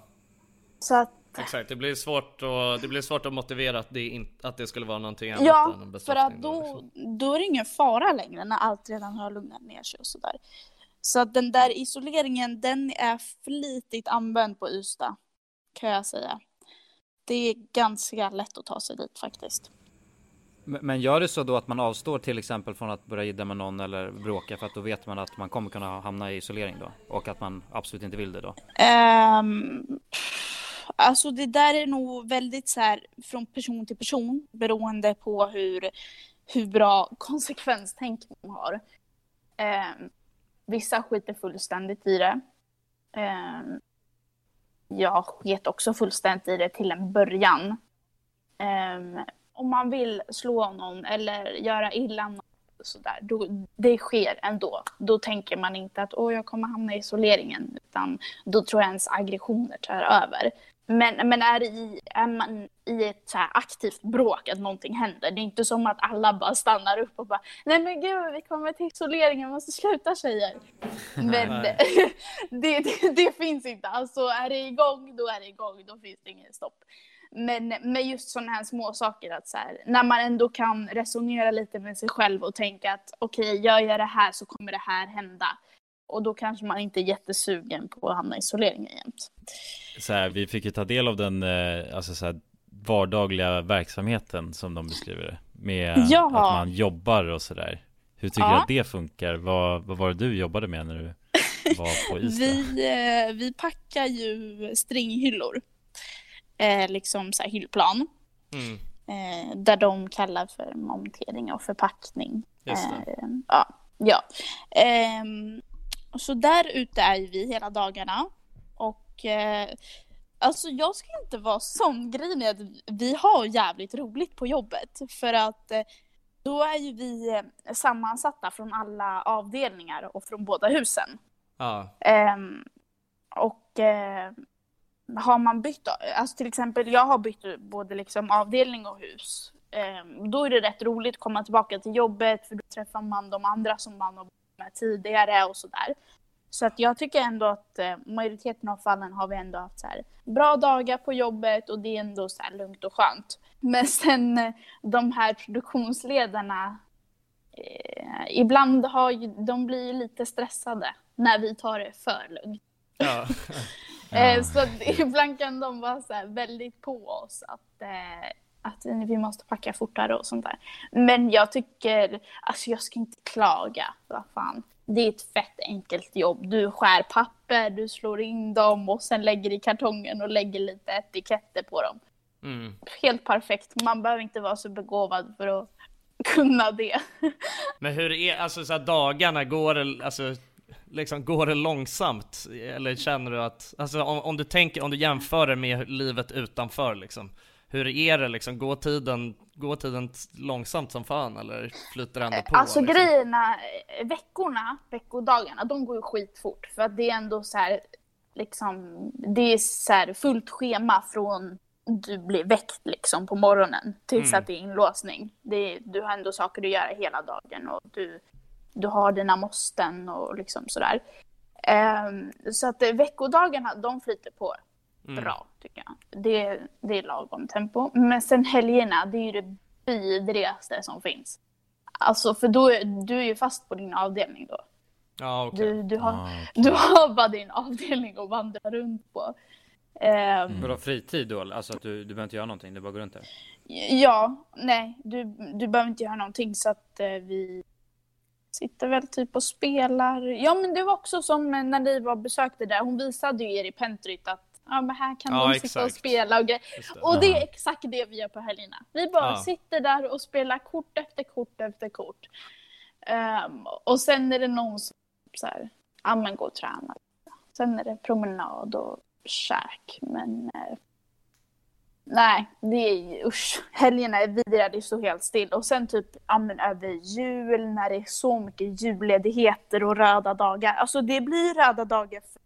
Så att... Exakt, det blir svårt att, det blir svårt att motivera att det, in, att det skulle vara någonting annat ja, än en för att bestraffning. då, liksom. då är det ingen fara längre när allt redan har lugnat ner sig och sådär. Så att den där isoleringen, den är flitigt använd på Ystad, kan jag säga. Det är ganska lätt att ta sig dit faktiskt. Men gör det så då att man avstår till exempel från att börja idda med någon eller bråka för att då vet man att man kommer kunna hamna i isolering då? Och att man absolut inte vill det då? Um, alltså det där är nog väldigt så här från person till person beroende på hur, hur bra konsekvenstänk man har. Um, vissa skiter fullständigt i det. Eh, jag sket också fullständigt i det till en början. Eh, om man vill slå någon eller göra illa någon, sådär, då, det sker ändå. Då tänker man inte att Åh, jag kommer hamna i isoleringen, utan då tror jag ens aggressioner tar över. Men, men är, i, är man i ett så aktivt bråk, att någonting händer, det är inte som att alla bara stannar upp och bara Nej men gud, vi kommer till isoleringen, måste sluta tjejer. Men det, det, det, finns inte. Alltså är det igång, då är det igång, då finns det ingen stopp. Men med just sådana här små saker att så här, när man ändå kan resonera lite med sig själv och tänka att okej, okay, gör jag det här så kommer det här hända. Och då kanske man inte är jättesugen på att hamna i isoleringen jämt. Så här, vi fick ju ta del av den eh, alltså så här, vardagliga verksamheten som de beskriver det. Med Ja. att man jobbar och sådär. Hur tycker Ja. du att det funkar? Vad, vad var det du jobbade med när du var på Ystad? Vi, eh, vi packar ju stringhyllor. Eh, liksom så här hyllplan. Mm. Eh, där de kallar för montering och förpackning. Just det. Eh, ja. ja. Ehm, så där ute är vi hela dagarna. Och eh, alltså jag ska inte vara sån grejen är att vi har jävligt roligt på jobbet. För att eh, då är ju vi eh, sammansatta från alla avdelningar och från båda husen. Ja. Ehm, och eh, har man bytt, alltså till exempel jag har bytt både liksom avdelning och hus. Ehm, då är det rätt roligt att komma tillbaka till jobbet för då träffar man de andra som man har varit med tidigare och sådär. Så att jag tycker ändå att eh, majoriteten av fallen har vi ändå haft så här bra dagar på jobbet och det är ändå så lugnt och skönt. Men sen eh, de här produktionsledarna eh, ibland har ju, de blir lite stressade när vi tar det för lugnt. Ja. Eh, så ibland kan de vara så väldigt på oss att, eh, att vi måste packa fortare och sånt där. Men jag tycker, alltså jag ska inte klaga, vad fan. Det är ett fett enkelt jobb. Du skär papper, du slår in dem och sen lägger i kartongen och lägger lite etiketter på dem. Mm. Helt perfekt. Man behöver inte vara så begåvad för att kunna det. Men hur är, alltså så här, dagarna, går det, alltså, liksom, går det långsamt? Eller känner du att, alltså om, om du tänker, om du jämför det med livet utanför liksom, hur är det liksom, går tiden, går tiden långsamt som fan eller flyter det ändå på? Alltså liksom? grejerna, veckorna, veckodagarna, de går ju skitfort. För att det är ändå så här, liksom, det är så här fullt schema från du blir väckt liksom på morgonen tills Mm. att det är inlåsning. Det, du har ändå saker att göra hela dagen och du, du har dina måsten och liksom sådär. Ehm, så att veckodagarna, de flyter på Mm. bra tycker jag. Det, det är lagom tempo. Men sen helgerna, det är ju det vidrigaste som finns. Alltså för då är du är ju fast på din avdelning då. Ja, okej. Du, du, har, Ah, okej. du har bara din avdelning att vandra runt på. Ehm, Vadå fritid då? Alltså att du, du behöver inte göra någonting, du bara går runt där? Ja, nej, du, du behöver inte göra någonting så att eh, vi sitter väl typ och spelar. Ja, men det var också som när ni var besökte där. Hon visade ju er i Pentryt att ja, men här kan Ja, de sitta och spela och grejer. Och det är exakt det vi gör på helgerna. Vi bara Ja. sitter där och spelar kort efter kort efter kort. Ehm, och sen är det någon som så här, ja men gå och träna. Sen är det promenad och käk. Men eh, nej, det är usch. Helgerna är vidriga, det står helt still. Och sen typ ja, men över jul när det är så mycket julledigheter och röda dagar. Alltså det blir röda dagar för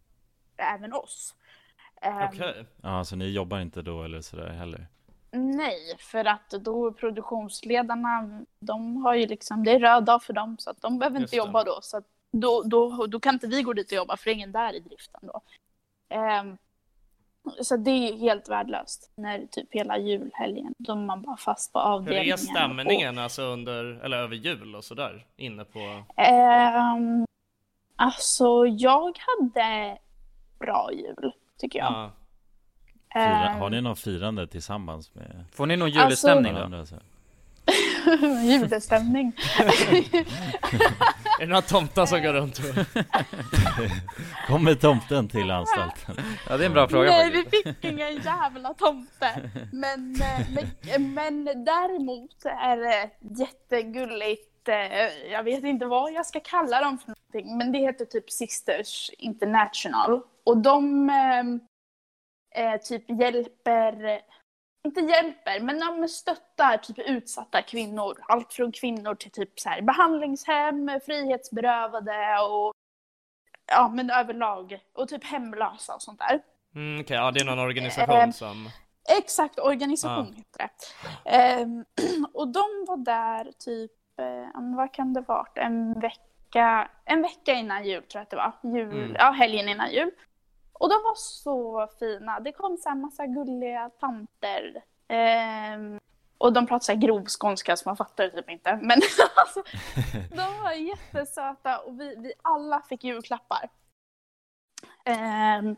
även oss. Ehm, Okej. Ja, så ni jobbar inte då eller sådär heller? Nej, för att då produktionsledarna, de har ju liksom, det är röd dag för dem så att de behöver Just inte det. jobba då. Så att då, då, då kan inte vi gå dit och jobba för det är ingen där i driften då. Ehm, så det är ju helt värdelöst när typ hela julhelgen, då är man bara fast på Hur avdelningen. är stämningen alltså under, eller över jul och sådär? Inne på... Och, ehm, alltså jag hade bra jul, tycker jag. Ja. Fira, Ehm, har ni någon firande tillsammans med Får ni någon Alltså- julstämning då? varandra? Så? Julestämning. Är det några tomtar som går runt? Kommer tomten till anstalten? Ja det är en bra fråga Nej, faktiskt. vi fick ingen jävla tomte. Men, eh, men, men däremot är det jättegulligt. Eh, Jag vet inte vad jag ska kalla dem för någonting, men det heter typ Sisters International. Och de eh, eh, typ hjälper, inte hjälper, men de stöttar typ utsatta kvinnor. Allt från kvinnor till typ så här behandlingshem, frihetsberövade och ja, men överlag. Och typ hemlösa och sånt där. Mm, Okej, ja det är någon organisation Ehm, som... Exakt, organisation Ah. heter det. Ehm, och de var där typ, eh, vad kan det varit, en vecka, en vecka innan jul tror jag att det var. Jul, Mm. Ja, helgen innan jul. Och de var så fina. Det kom så här massa gulliga tanter. Ehm, och de pratade så här grov skånska så man fattar typ inte. Men alltså, de var jättesöta och vi, vi alla fick julklappar. Ehm,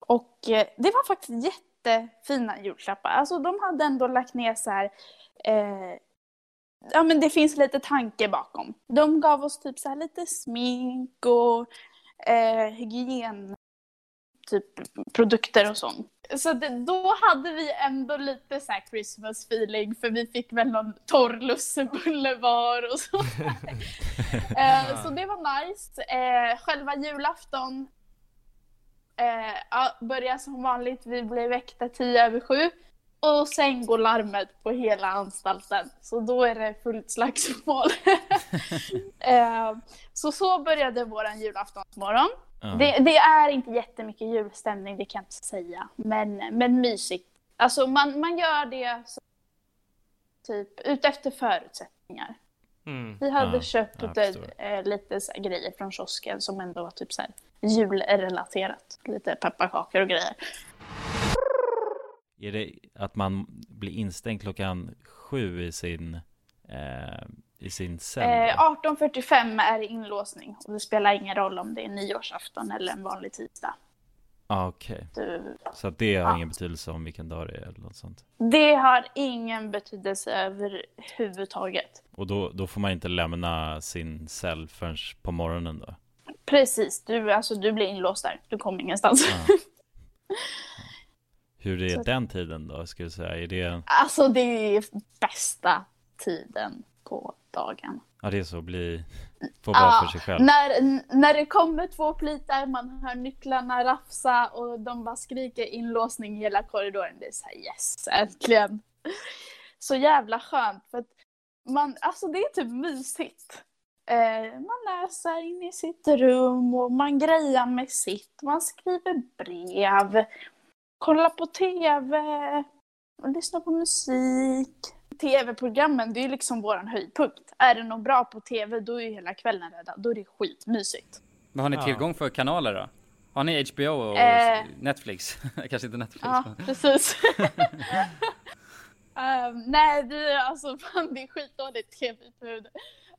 och eh, det var faktiskt jättefina julklappar. Alltså de hade ändå lagt ner så här, eh, ja men det finns lite tanke bakom. De gav oss typ så här lite smink och eh, hygien typ produkter och sånt. Så det, då hade vi ändå lite så här Christmas feeling för vi fick väl någon torr lussebulle var och så. eh, så det var nice. Eh, själva julafton eh, ja, börjar som vanligt. Vi blev väckta tio över sju. Och sen går larmet på hela anstalten. Så då är det fullt slagsmål. eh, så så började våran julaftonsmorgon. Ja. Det, det är inte jättemycket julstämning, det kan jag inte säga. Men, men mysigt. Alltså man, man gör det så, typ utefter förutsättningar. Mm. Vi hade Ja, köpt jag lite, så grejer från kiosken som ändå var typ så här julrelaterat. Lite pepparkakor och grejer. Är det att man blir instängd klockan sju i sin, eh, i sin cell? Eh, då? 18.45 är det inlåsning och det spelar ingen roll om det är nyårsafton eller en vanlig tisdag. ah, okej. Du, Så det har Ja. ingen betydelse om vilken dag det är eller något sånt? det har ingen betydelse överhuvudtaget. Och då, då får man inte lämna sin cell förrän på morgonen då? Precis, du, alltså, du blir inlåst där. Du kommer ingenstans. Ja. Hur är Så- den tiden då, skulle säga? Är det, Alltså det är bästa tiden på dagen. ja det är så, bli, få vara Ja, för sig själv? När, när det kommer två plitar, man hör nycklarna rafsa och de bara skriker inlåsning i hela korridoren. Det är så här yes, äntligen. Så jävla skönt för att man, alltså det är typ mysigt. Eh, man läser in i sitt rum och man grejar med sitt. Man skriver brev, kollar på TV, Och lyssna på musik. Tv-programmen, det är ju liksom våran höjdpunkt. Är det något bra på tv, då är ju hela kvällen räddad. Då är det skitmysigt. Vad har ni tillgång för kanaler då? Har ni HBO och Eh. Netflix? Kanske inte Netflix Ja, men... precis. Ehm, nej, det är alltså fan, det är skitdåligt tv-utbud.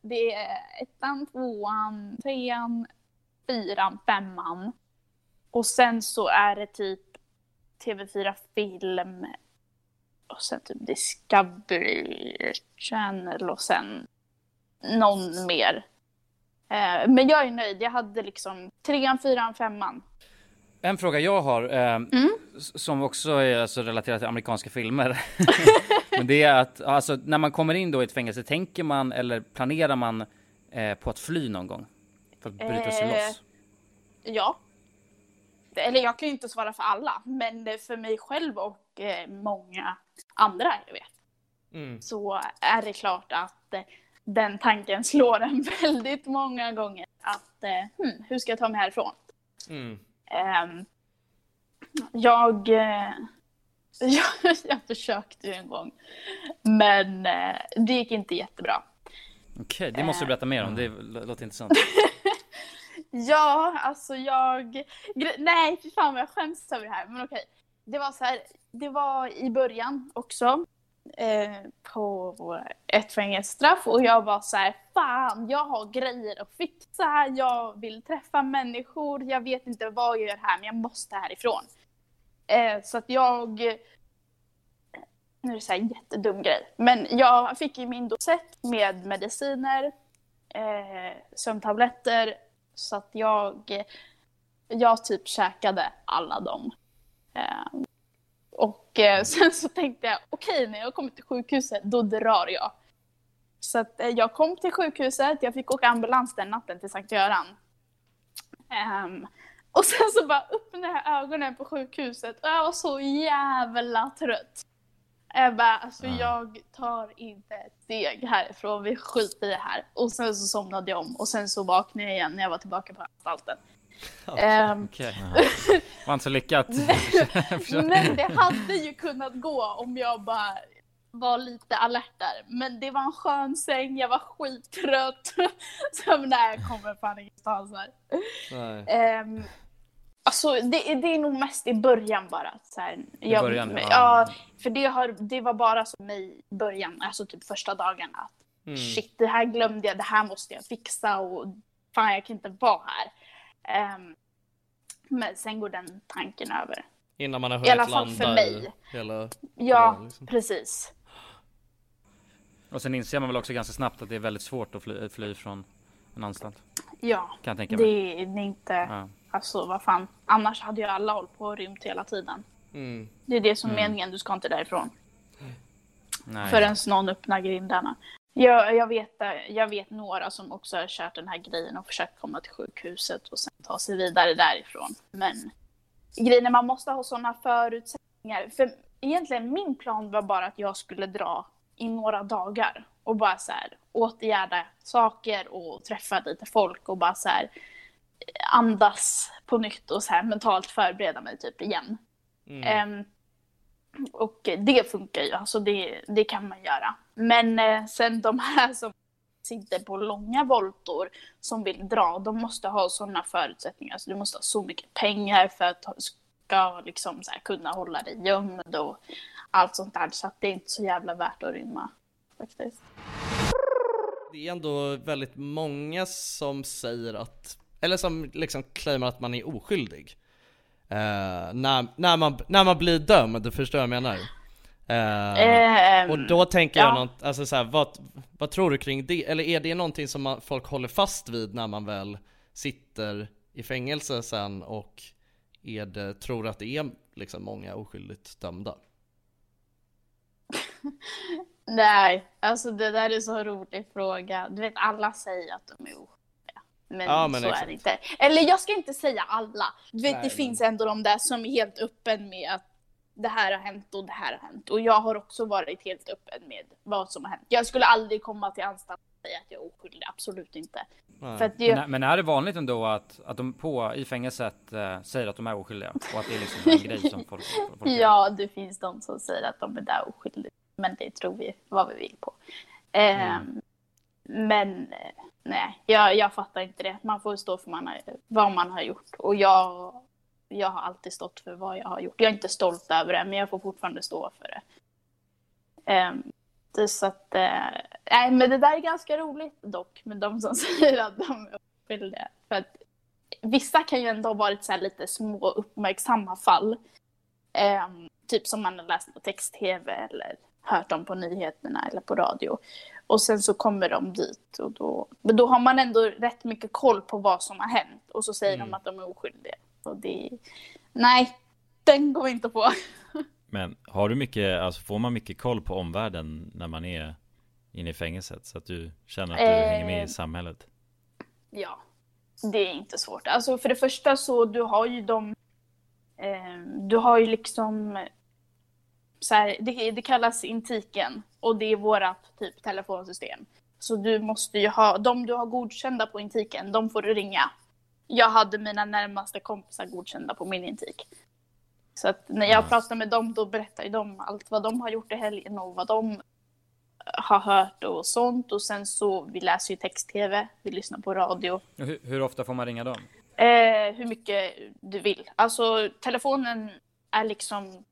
Det är ettan, tvåan, trean, fyran, femman. Och sen så är det typ TV4 Film och sen typ Discovery Channel och sen någon mer. Eh, men jag är nöjd. Jag hade liksom trean, fyran, femman. En fråga jag har, eh, Mm. som också är alltså relaterad till amerikanska filmer. Men det är att, alltså när man kommer in då i ett fängelse, tänker man eller planerar man eh, på att fly någon gång? För att bryta sig Eh, loss? Ja. Eller jag kan ju inte svara för alla, men för mig själv och eh, många andra jag vet Mm. så är det klart att eh, den tanken slår en väldigt många gånger. Att eh, hmm, hur ska jag ta mig härifrån? Mm. Ehm, jag, jag, jag försökte ju en gång, men det gick inte jättebra. Okej, det måste du berätta mer om, det låter intressant. Ja, alltså jag... Nej, fy fan vad jag skäms över det här. Men okej. Det var så här, det var i början också. Eh, på ett fängelsestraff och jag var så här, fan jag har grejer att fixa, jag vill träffa människor, jag vet inte vad jag gör här men jag måste härifrån. Eh, så att jag, nu är det så här en jättedum grej, men jag fick ju min dosett med mediciner, eh, sömntabletter, så att jag, jag typ käkade alla dem. Eh, och eh, sen så tänkte jag, okej när jag kommer till sjukhuset, då drar jag. Så att eh, jag kom till sjukhuset, jag fick åka ambulans den natten till Sankt Göran. Ehm, och sen så bara öppnade jag ögonen på sjukhuset och jag var så jävla trött. Jag bara, alltså jag tar inte ett steg härifrån, vi skiter i det här. Och sen så somnade jag om och sen så vaknade jag igen när jag var tillbaka på anstalten. Ehm, Okej. Var inte så lyckat. men det hade ju kunnat gå om jag bara var lite alert där. Men det var en skön säng, jag var skittrött. Så nej, jag kommer fan ingenstans här. Nej. Um, alltså det, det är nog mest i början bara. Så här, I jag, början, ja. ja. för det, har, det var bara så mig i början, alltså typ första dagarna. Att, Mm. Shit, det här glömde jag, det här måste jag fixa och fan jag kan inte vara här. Ehm, men sen går den tanken över. Innan man har I alla hunnit fall landa för mig. hela... Ja, Ja, liksom. precis. Och sen inser man väl också ganska snabbt att det är väldigt svårt att fly, fly från en anstalt. Ja, Kan jag tänka det, mig. det är inte, Ja. Alltså vad fan. Annars hade ju alla hållit på och rymt hela tiden. Mm. Det är det som är Mm. meningen, du ska inte därifrån. Nej. Förrän någon öppnar grindarna. Jag, jag, vet, jag vet några som också har kört den här grejen och försökt komma till sjukhuset och sen ta sig vidare därifrån. Men grejen är man måste ha sådana förutsättningar. För egentligen min plan var bara att jag skulle dra i några dagar och bara så här åtgärda saker och träffa lite folk och bara så här andas på nytt och så här mentalt förbereda mig typ igen. Mm. Ehm, och det funkar ju, alltså det, det kan man göra. Men eh, sen de här som sitter på långa voltor som vill dra, de måste ha sådana förutsättningar. Så du måste ha så mycket pengar för att ska liksom så här, kunna hålla dig gömd och allt sånt där. Så det är inte så jävla värt att rymma faktiskt. Det är ändå väldigt många som säger att, eller som liksom claimar att man är oskyldig. Eh, när, när, man, när man blir dömd, förstår du vad jag menar? Eh, Ehm, och då tänker jag ja. något, alltså så här, vad, vad tror du kring det? Eller är det någonting som man, folk håller fast vid när man väl sitter i fängelse sen och är det, tror att det är liksom många oskyldigt dömda? Nej, alltså det där är så rolig fråga. Du vet, alla säger att de är oskyldiga. Men, Ja, men så är exakt. det inte. Eller jag ska inte säga alla. Du vet, Nej, det men- finns ändå de där som är helt öppen med att det här har hänt och det här har hänt. Och jag har också varit helt öppen med vad som har hänt. Jag skulle aldrig komma till anstalt och säga att jag är oskyldig, absolut inte. För att det, Men, men är det vanligt ändå att, att de på i fängelset eh, säger att de är oskyldiga? Och att det är liksom en grej som folk, folk gör? ja, det finns de som säger att de är där oskyldiga. Men det tror vi vad vi vill på. Eh, men eh, nej, jag, jag fattar inte det. Man får stå för man har, vad man har gjort. Och jag, jag har alltid stått för vad jag har gjort. Jag är inte stolt över det, men jag får fortfarande stå för det. Ehm, um, det så att, uh, nej men det där är ganska roligt dock med de som säger att de är oskyldiga. För att vissa kan ju ändå ha varit så här lite små uppmärksamma fall. Um, typ som man har läst på text-tv eller hört om på nyheterna eller på radio. Och sen så kommer de dit och då, men då har man ändå rätt mycket koll på vad som har hänt och så säger de att de är oskyldiga. Och det, nej, den går inte på. Men har du mycket, alltså får man mycket koll på omvärlden när man är inne i fängelset? Så att du känner att du Eh, hänger med i samhället? Ja, det är inte svårt. Alltså för det första så du har ju de, eh, du har ju liksom, så här, det, det kallas intiken och det är vårat typ telefonsystem. Så du måste ju ha, de du har godkända på intiken, de får du ringa. Jag hade mina närmaste kompisar godkända på min intik. Så att när jag pratar med dem då berättar ju de allt vad de har gjort i helgen och vad de har hört och sånt. Och sen så, vi läser ju text-tv, vi lyssnar på radio. Hur, hur ofta får man ringa dem? Eh, hur mycket du vill. Alltså telefonen är liksom...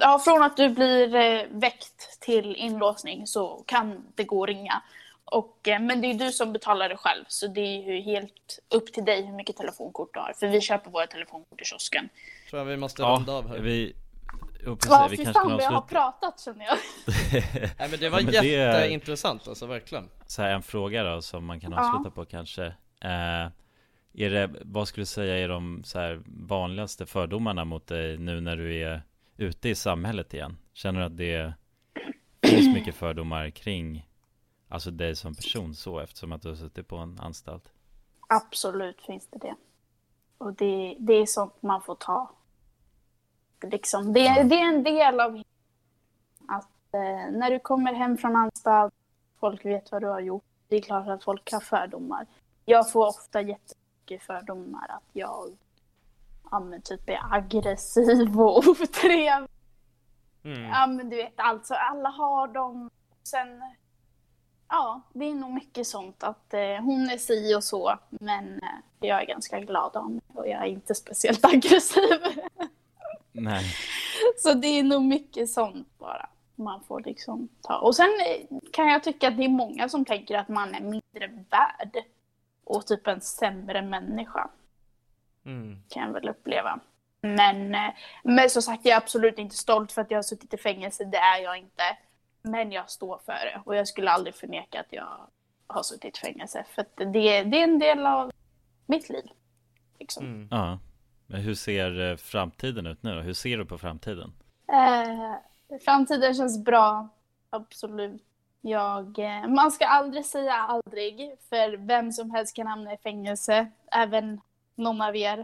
Ja, från att du blir eh, väckt till inlåsning så kan det gå att ringa. Och, eh, men det är du som betalar det själv, så det är ju helt upp till dig hur mycket telefonkort du har. För vi köper våra telefonkort i kiosken. Tror jag vi måste Ja, runda av här. vi... Jo, precis, Ja, vi kanske fan kan vad jag har avsluta. pratat känner jag. Nej men det var Ja, men är- jätteintressant alltså, verkligen. Så här en fråga då som man kan Ja. avsluta på kanske. Eh, är det, vad skulle du säga är de så här vanligaste fördomarna mot dig nu när du är ute i samhället igen? Känner du att det finns mycket fördomar kring Alltså dig som person så eftersom att du har suttit på en anstalt? Absolut finns det det. Och det, det är sånt man får ta. Liksom, det, det är en del av att eh, när du kommer hem från anstalt, folk vet vad du har gjort. Det är klart att folk har fördomar. Jag får ofta jättemycket fördomar att jag ja, men typ är aggressiv och otrevlig. Mm. Ja men du vet alltså, alla har dem. Sen, ja det är nog mycket sånt att eh, hon är si och så. Men eh, jag är ganska glad om det och jag är inte speciellt aggressiv. Nej. så det är nog mycket sånt bara. Man får liksom ta. Och sen eh, kan jag tycka att det är många som tänker att man är mindre värd. Och typ en sämre människa Mm. kan jag väl uppleva. Men, eh, men som sagt, jag är absolut inte stolt för att jag har suttit i fängelse. Det är jag inte. Men jag står för det. Och jag skulle aldrig förneka att jag har suttit i fängelse. För att det, det är en del av mitt liv. Liksom. Mm. Ja. Men hur ser eh, framtiden ut nu då? Hur ser du på framtiden? Eh, framtiden känns bra. Absolut. Jag, eh, man ska aldrig säga aldrig. För vem som helst kan hamna i fängelse. Även någon av er.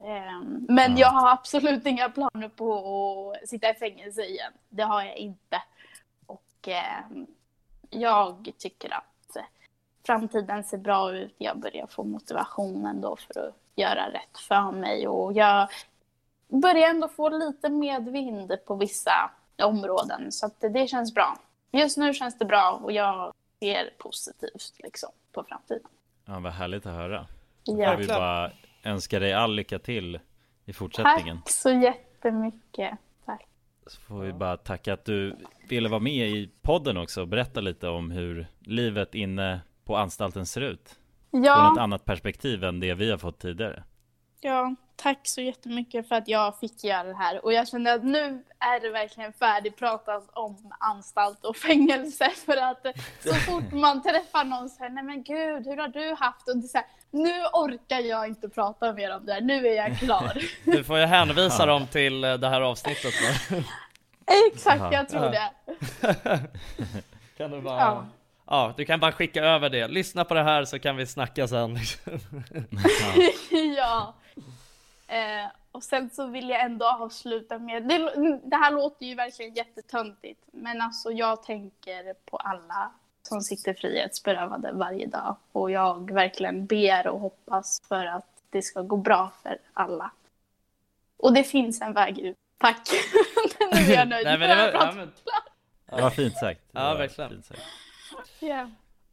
Eh, men Ja. jag har absolut inga planer på att sitta i fängelse igen. Det har jag inte. Och eh, jag tycker att framtiden ser bra ut. Jag börjar få motivationen då för att göra rätt för mig. Och jag börjar ändå få lite medvind på vissa områden. Så att det känns bra. Just nu känns det bra och jag ser positivt liksom, på framtiden. Ja, vad härligt att höra. Ja. Jag vill bara önska dig all lycka till i fortsättningen. Tack så jättemycket. Tack. Så får vi bara tacka att du ville vara med i podden också och berätta lite om hur livet inne på anstalten ser ut. Från ett Ja, annat perspektiv än det vi har fått tidigare. ja, tack så jättemycket för att jag fick göra det här. Och jag känner att nu är det verkligen färdigpratat om anstalt och fängelse. För att så fort man träffar någon så här, nej men gud, hur har du haft? Och det så här, nu orkar jag inte prata mer om det här, nu är jag klar. Du får ju hänvisa dem till eh, det här avsnittet då. Exakt, jag tror det. Kan du bara... Ja. Ja. du kan bara skicka över det. Lyssna på det här så kan vi snacka sen. ja. Eh, och sen så vill jag ändå avsluta med, det, det här låter ju verkligen jättetöntigt, men alltså jag tänker på alla som sitter frihetsberövade varje dag. Och jag verkligen ber och hoppas för att det ska gå bra för alla. Och det finns en väg ut. Tack! nu är jag nöjd. Nej, men det var, ja, men, var fint sagt. Ja, verkligen. fint sagt. Ja.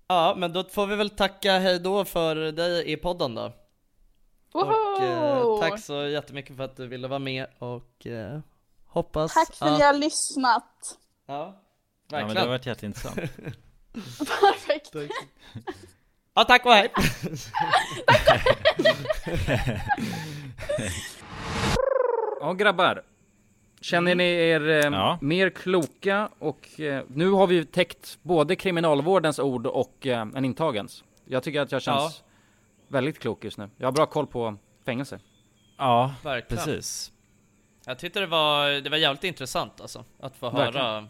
ja, men då får vi väl tacka hej då för dig i podden då. Och eh, tack så jättemycket för att du ville vara med och eh, hoppas Tack för att ni har lyssnat. Ja, Ja, verkligen. men det har varit jätteintressant. Perfekt. Ja, tack och hej! Ja grabbar. Känner ni er eh, Ja. mer kloka och eh, nu har vi täckt både kriminalvårdens ord och eh, en intagens. Jag tycker att jag känns väldigt klok just nu. Jag har bra koll på fängelse. Ja, Verkligen. precis. Jag tyckte det var, det var jävligt intressant alltså, att få Verkligen. höra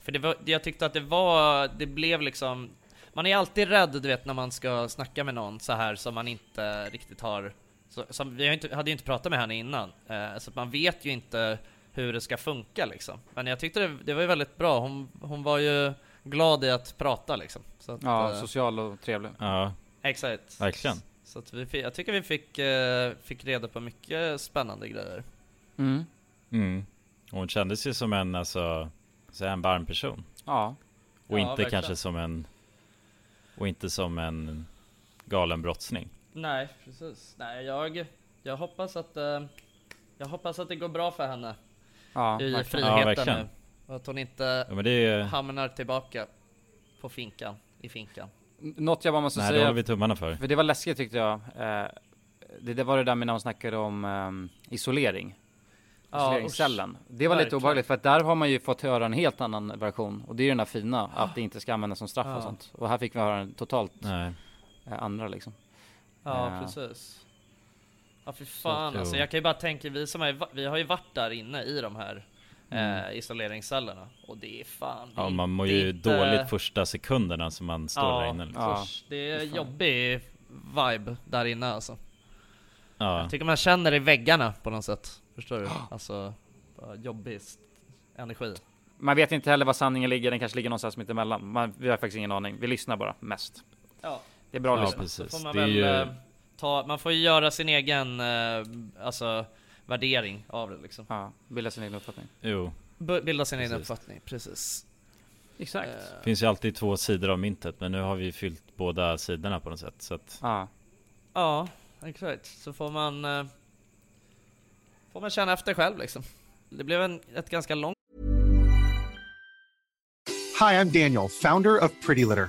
För det var, jag tyckte att det var, det blev liksom Man är alltid rädd du vet när man ska snacka med någon så här som man inte riktigt har så, som, Vi har inte, hade ju inte pratat med henne innan, eh, så att man vet ju inte hur det ska funka liksom Men jag tyckte det, det var ju väldigt bra, hon, hon var ju glad i att prata liksom så att, Ja, eh, social och trevlig. Ja, Exakt verkligen. Så att vi, fick- jag tycker vi fick, eh, fick reda på mycket spännande grejer Mm. Mm. Och Hon kändes ju som en, alltså, så en varm person. Ja. Och Ja, inte verkligen. kanske som en, och inte som en galen brottsling. Nej, precis. Nej, jag, jag hoppas att eh, Jag hoppas att det går bra för henne Ja, i verkligen. friheten Ja, verkligen. nu. Och att hon inte Ja men det är hamnar tillbaka på finkan, i finkan. Något jag bara måste nej det säga, håller vi tummarna för. för det var läskigt tyckte jag. Eh, det, det var det där med när hon snackade om ehm, isolering. Ja, Isoleringscellen. Det var lite obehagligt för att där har man ju fått höra en helt annan version. Och det är ju den här fina, att det inte ska användas som straff Ja. och sånt. Och här fick vi höra en totalt Nej. eh, andra liksom. Ja, Ja. precis. Ja, för fan alltså. Jag kan ju bara tänka, vi som är, vi har ju varit där inne i de här eh, isoleringscellerna. Och det är fan. Ja man mår ju inte- dåligt första sekunderna som man står Ja, där inne liksom. Ja. det är fan. jobbig vibe där inne alltså. Ja. Jag tycker man känner det i väggarna på något sätt. Förstår du? Alltså, jobbig energi. Man vet inte heller var sanningen ligger, den kanske ligger någonstans mitt emellan. Man, vi har faktiskt ingen aning. Vi lyssnar bara, mest. Ja, Det är bra att Ja, lyssna. precis. får man Det väl ju, eh, ta, man får ju göra sin egen, eh, alltså värdering av det liksom. Ja, bilda sin egen uppfattning. jo. B- bilda sin egen Precis. uppfattning, precis. Exakt. Det finns ju alltid två sidor av myntet men nu har vi fyllt båda sidorna på något sätt så att Ja. ja, exakt. Så får man, eh, får man känna efter själv liksom. Det blev en, ett ganska långt Hi, I'm Daniel, founder of Pretty Litter.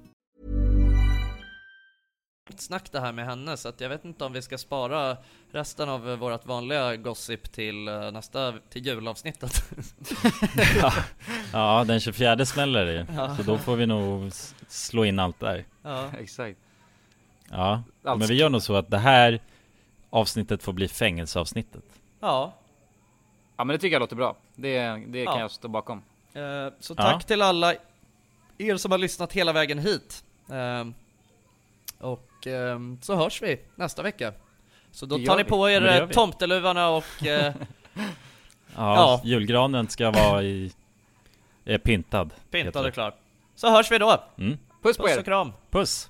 Snack det här med henne så att jag vet inte om vi ska spara resten av eh, vårt vanliga gossip till eh, nästa, till julavsnittet. ja. ja den 24 smäller det Ja. Så då får vi nog slå in allt där ja. Exakt. Ja, Allt men vi gör nog så att det här avsnittet får bli fängelseavsnittet ja, Ja men det tycker jag låter bra. Det, det kan Ja. jag stå bakom. Eh, Så Ja. tack till alla er som har lyssnat hela vägen hit. Eh, Och eh, så hörs vi nästa vecka. Så då tar ni vi. på er eh, tomteluvarna och eh, Ja, Ja. julgranen ska vara i... Är pintad. pintad och klar. Så hörs vi då. Mm. Puss på Puss er! och kram. Puss!